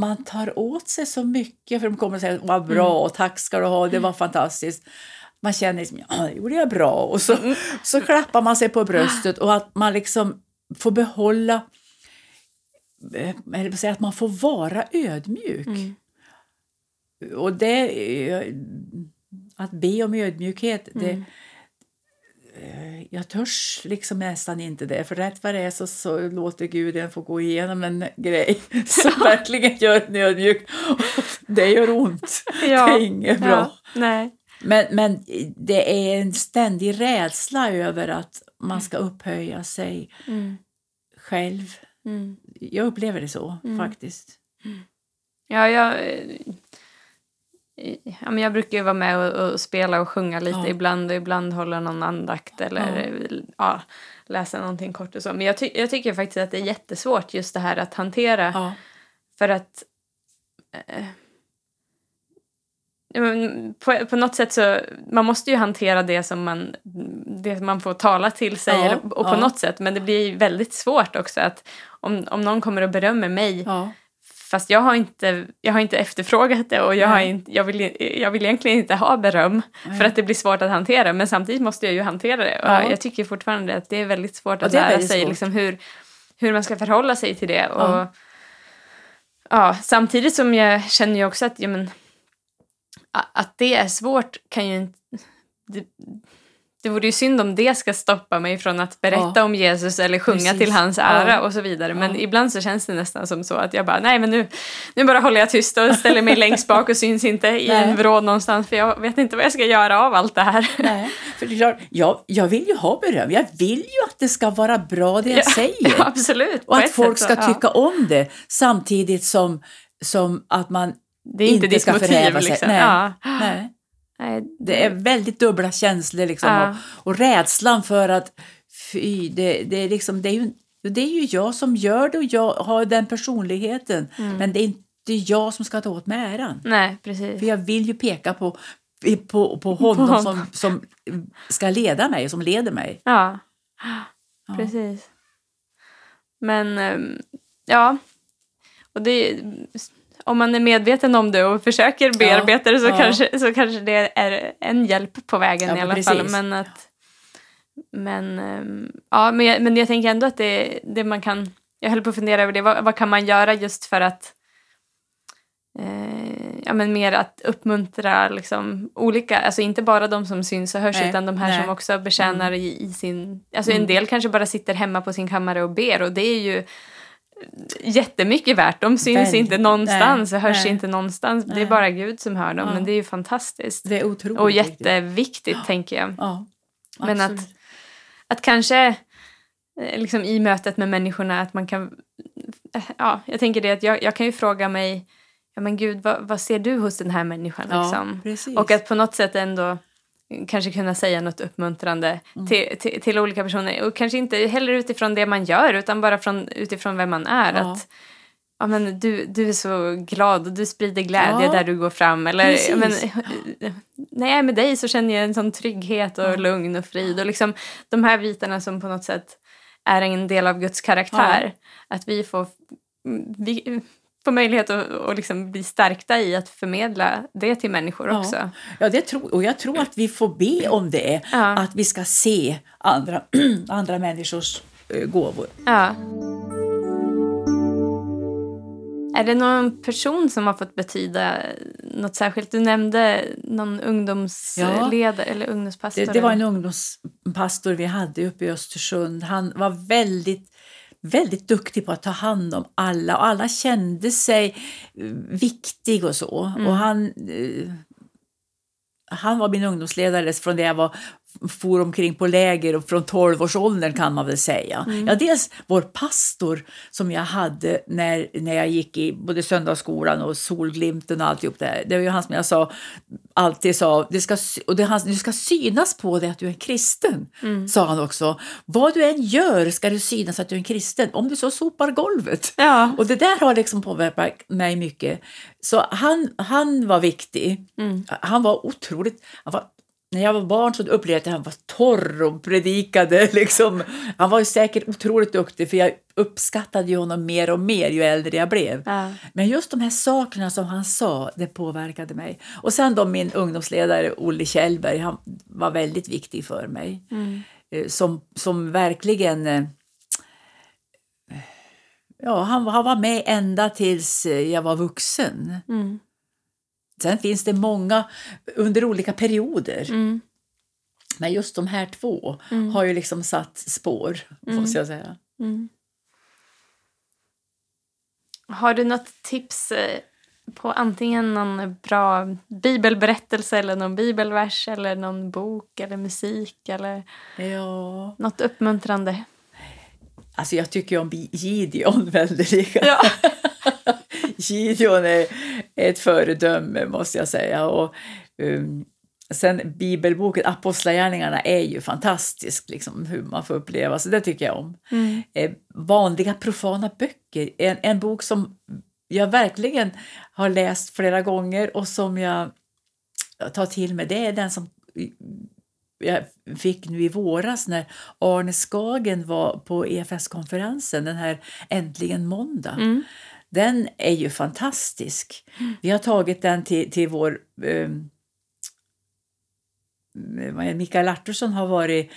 man tar åt sig så mycket för de kommer och säger vad bra, tack ska du ha, det var fantastiskt. Man känner liksom, ja det gjorde jag bra och så, så klappar man sig på bröstet och att man liksom får behålla eh, eller vad säger, att man får vara ödmjuk. Mm. Och det, eh, att be om ödmjukhet, det, Mm. eh, jag törs liksom nästan inte det. För rätt vad det är så, så låter Gud en få gå igenom en grej som verkligen gör en ödmjuk. Det gör ont. Ja. Det är inget bra. Ja. Nej. Men, men det är en ständig rädsla över att man ska upphöja sig Mm. själv. Mm. Jag upplever det så Mm. faktiskt. Ja, jag, eh, ja, men jag brukar ju vara med och, och spela och sjunga lite Ja. ibland och ibland hålla någon andakt eller ja. läsa någonting kort och så. Men jag, ty- jag tycker faktiskt att det är jättesvårt just det här att hantera Ja. för att eh, ja, på, på något sätt så man måste ju hantera det som man, det man får tala till sig Ja, eller, och på ja. något sätt men det blir väldigt svårt också att om, om någon kommer och berömmer mig Ja. Fast jag har inte, jag har inte efterfrågat det och jag, har inte, jag, vill, jag vill egentligen inte ha beröm Nej. för att det blir svårt att hantera. Men samtidigt måste jag ju hantera det. Och Ja. Jag tycker fortfarande att det är väldigt svårt att lära sig svårt. liksom hur, hur man ska förhålla sig till det. Och, Ja. samtidigt som jag känner ju också att, ja, men, att det är svårt kan ju inte... Det, det vore ju synd om det ska stoppa mig från att berätta Ja. om Jesus eller sjunga Precis. till hans ära Ja. och så vidare. Men Ja. ibland så känns det nästan som så att jag bara, nej men nu, nu bara håller jag tyst och ställer mig längst bak och syns inte i Nej. en vrå någonstans för jag vet inte vad jag ska göra av allt det här. Nej, för det är klart, jag, jag vill ju ha beröm. Jag vill ju att det ska vara bra det jag säger. Absolut. och att folk ska så- ja. tycka om det samtidigt som, som att man Det är inte, inte ditt ska motiv liksom. Nej. Ja. Nej, Nej, det är väldigt dubbla känslor liksom. Ja. Och, och rädslan för att fy, det, det, är liksom, det, är ju, det är ju jag som gör det och jag har den personligheten. Mm. Men det är inte jag som ska ta åt mig äran. Nej, precis. För jag vill ju peka på, på, på honom honom. som, som ska leda mig, som leder mig. Ja, Ja. precis. Men ehm, ja, och det, om man är medveten om det och försöker bearbeta det så, ja. kanske, så kanske det är en hjälp på vägen Ja, i alla precis. fall. Men, att, men, ehm, ja, men, jag, men jag tänker ändå att det, det man kan... Jag höll på att fundera över det. Vad, vad kan man göra just för att eh, ja, men mer att uppmuntra liksom, olika, alltså inte bara de som syns och hörs Nej, utan de här nej. som också betjänar i, i sin... Alltså Mm. en del kanske bara sitter hemma på sin kammare och ber och det är ju jättemycket värt. De syns Väldigt. inte någonstans och Nej, hörs nej. inte någonstans. Det är Nej. bara Gud som hör dem Ja. men det är ju fantastiskt. Det är otroligt Och viktigt. jätteviktigt tänker jag. Ja, Men att, att kanske eh, liksom i mötet med människorna att man kan... eh, Ja, jag tänker det att jag, jag kan ju fråga mig, ja men gud, vad, vad ser du hos den här människan? ja, Liksom? precis. Och att på något sätt ändå kanske kunna säga något uppmuntrande Mm. till, till, till olika personer. Och kanske inte heller utifrån det man gör utan bara från, utifrån vem man är. Ja. Att, ja, men du, du är så glad och du sprider glädje Ja, där du går fram. Eller, ja, men, när jag är med dig så känner jag en sån trygghet och lugn och frid. Och liksom de här bitarna som på något sätt är en del av Guds karaktär. Att vi får, vi får möjlighet att, att liksom bli stärkta i att förmedla det till människor Ja. också. Ja, det tror, och jag tror att vi får be om det, Ja. att vi ska se andra, andra människors eh, gåvor. Ja. Är det någon person som har fått betyda något särskilt? Du nämnde någon ungdomsledare eller ungdomspastor. Det, det var en ungdomspastor vi hade uppe i Östersund. Han var väldigt väldigt duktig på att ta hand om alla och alla kände sig eh, viktig och så. Mm. Och han, eh, han var min ungdomsledare från det jag var for omkring på läger och från 12-årsåldern kan man väl säga. Mm. Ja, dels vår pastor som jag hade när, när jag gick i både söndagsskolan och Solglimten och alltihop det här. Det var ju han som jag sa, alltid sa, det ska, och det, han, du ska synas på dig att du är en kristen, Mm. sa han också. Vad du än gör ska det synas att du är en kristen, om du så sopar golvet. Ja. Och det där har liksom påverkat mig mycket. Så han, han var viktig. Mm. Han var otroligt... Han var, när jag var barn så upplevde jag att han var torr och predikade. Liksom. Han var ju säkert otroligt duktig för jag uppskattade ju honom mer och mer ju äldre jag blev. Ja. Men just de här sakerna som han sa, det påverkade mig. Och sen då min ungdomsledare Olle Kjellberg, han var väldigt viktig för mig. Mm. Eh, Som, som verkligen... eh, Ja, han, han var med ända tills eh, jag var vuxen. Mm. Sen finns det många under olika perioder. Mm. Men just de här två Mm. har ju liksom satt spår, Mm. måste jag säga. Mm. Har du något tips eh, på antingen någon bra bibelberättelse eller någon bibelvers eller någon bok eller musik eller Ja, något uppmuntrande? alltså jag tycker om Gideon väldigt. Ja. Gideon är ett föredöme måste jag säga. Och, um, sen bibelboken Apostlagärningarna är ju fantastisk, liksom, hur man får uppleva, så det tycker jag om. Mm. Eh, vanliga profana böcker, en, en bok som jag verkligen har läst flera gånger och som jag tar till mig, det är den som jag fick nu i våras när Arne Skagen var på EFS-konferensen, den här Äntligen måndag. Mm. Den är ju fantastisk. Vi har tagit den till, till vår... ehm, Mikael Artursson har varit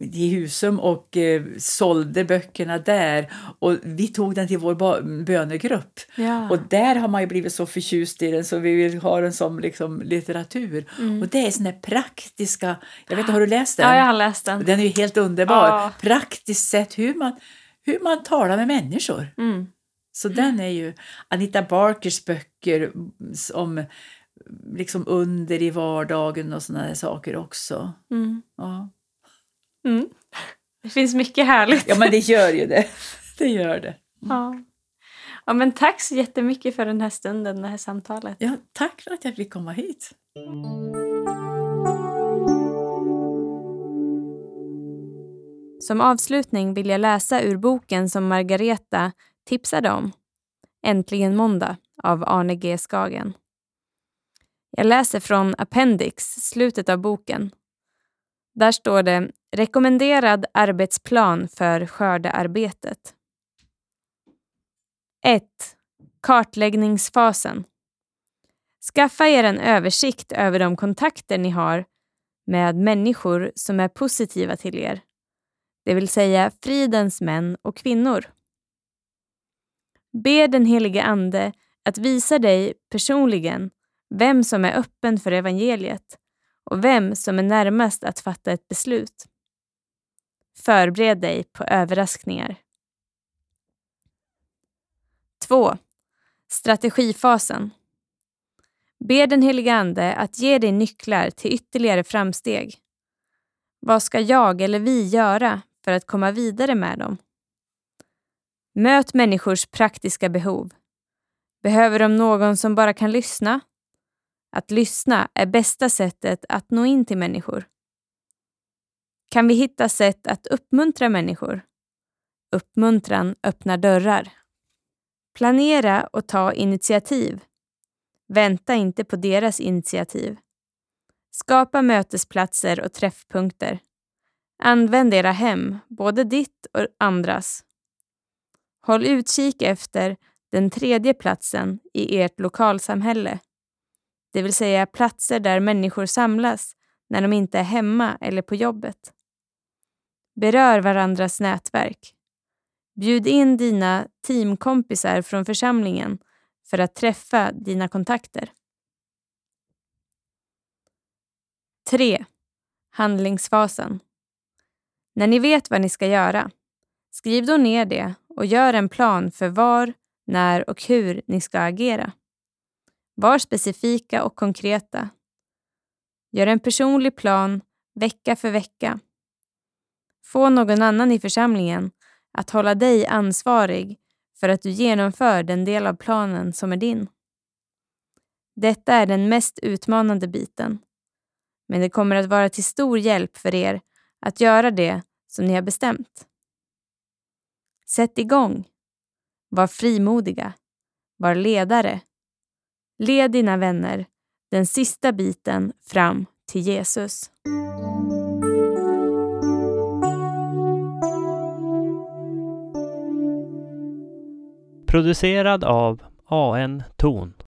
i Husum och eh, sålde böckerna där. Och vi tog den till vår bönegrupp. Ja. Och där har man ju blivit så förtjust i den så vi vill ha den som liksom, litteratur. Mm. Och det är såna praktiska... Jag vet inte, har du läst den? Ja, jag har läst den. Den är ju helt underbar. Ja. Praktiskt sett hur man, hur man talar med människor. Mm. Så den är ju Anita Barkers böcker om liksom under i vardagen och sådana där saker också. Mm. Ja. Mm. Det finns mycket härligt. ja, men det gör ju det. Det gör det. Ja. ja, men tack så jättemycket för den här stunden, det här samtalet. Ja, tack för att jag fick komma hit. Som avslutning vill jag läsa ur boken som Margareta tipsade om. Äntligen måndag av Arne G Skagen. Jag läser från Appendix, slutet av boken. Där står det Rekommenderad arbetsplan för skördearbetet. 1. Kartläggningsfasen. Skaffa er en översikt över de kontakter ni har med människor som är positiva till er, det vill säga fridens män och kvinnor. Be den helige Ande att visa dig personligen vem som är öppen för evangeliet och vem som är närmast att fatta ett beslut. Förbered dig på överraskningar. 2. Strategifasen. Be den helige Ande att ge dig nycklar till ytterligare framsteg. Vad ska jag eller vi göra för att komma vidare med dem? Möt människors praktiska behov. Behöver de någon som bara kan lyssna? Att lyssna är bästa sättet att nå in till människor. Kan vi hitta sätt att uppmuntra människor? Uppmuntran öppnar dörrar. Planera och ta initiativ. Vänta inte på deras initiativ. Skapa mötesplatser och träffpunkter. Använd era hem, både ditt och andras. Håll utkik efter den tredje platsen i ert lokalsamhälle. Det vill säga platser där människor samlas när de inte är hemma eller på jobbet. Berör varandras nätverk. Bjud in dina teamkompisar från församlingen för att träffa dina kontakter. 3. Handlingsfasen. När ni vet vad ni ska göra, skriv då ner det och gör en plan för var, när och hur ni ska agera. Var specifika och konkreta. Gör en personlig plan vecka för vecka. Få någon annan i församlingen att hålla dig ansvarig för att du genomför den del av planen som är din. Detta är den mest utmanande biten, men det kommer att vara till stor hjälp för er att göra det som ni har bestämt. Sätt igång. Var frimodiga. Var ledare. Led dina vänner den sista biten fram till Jesus. Producerad av AN Ton.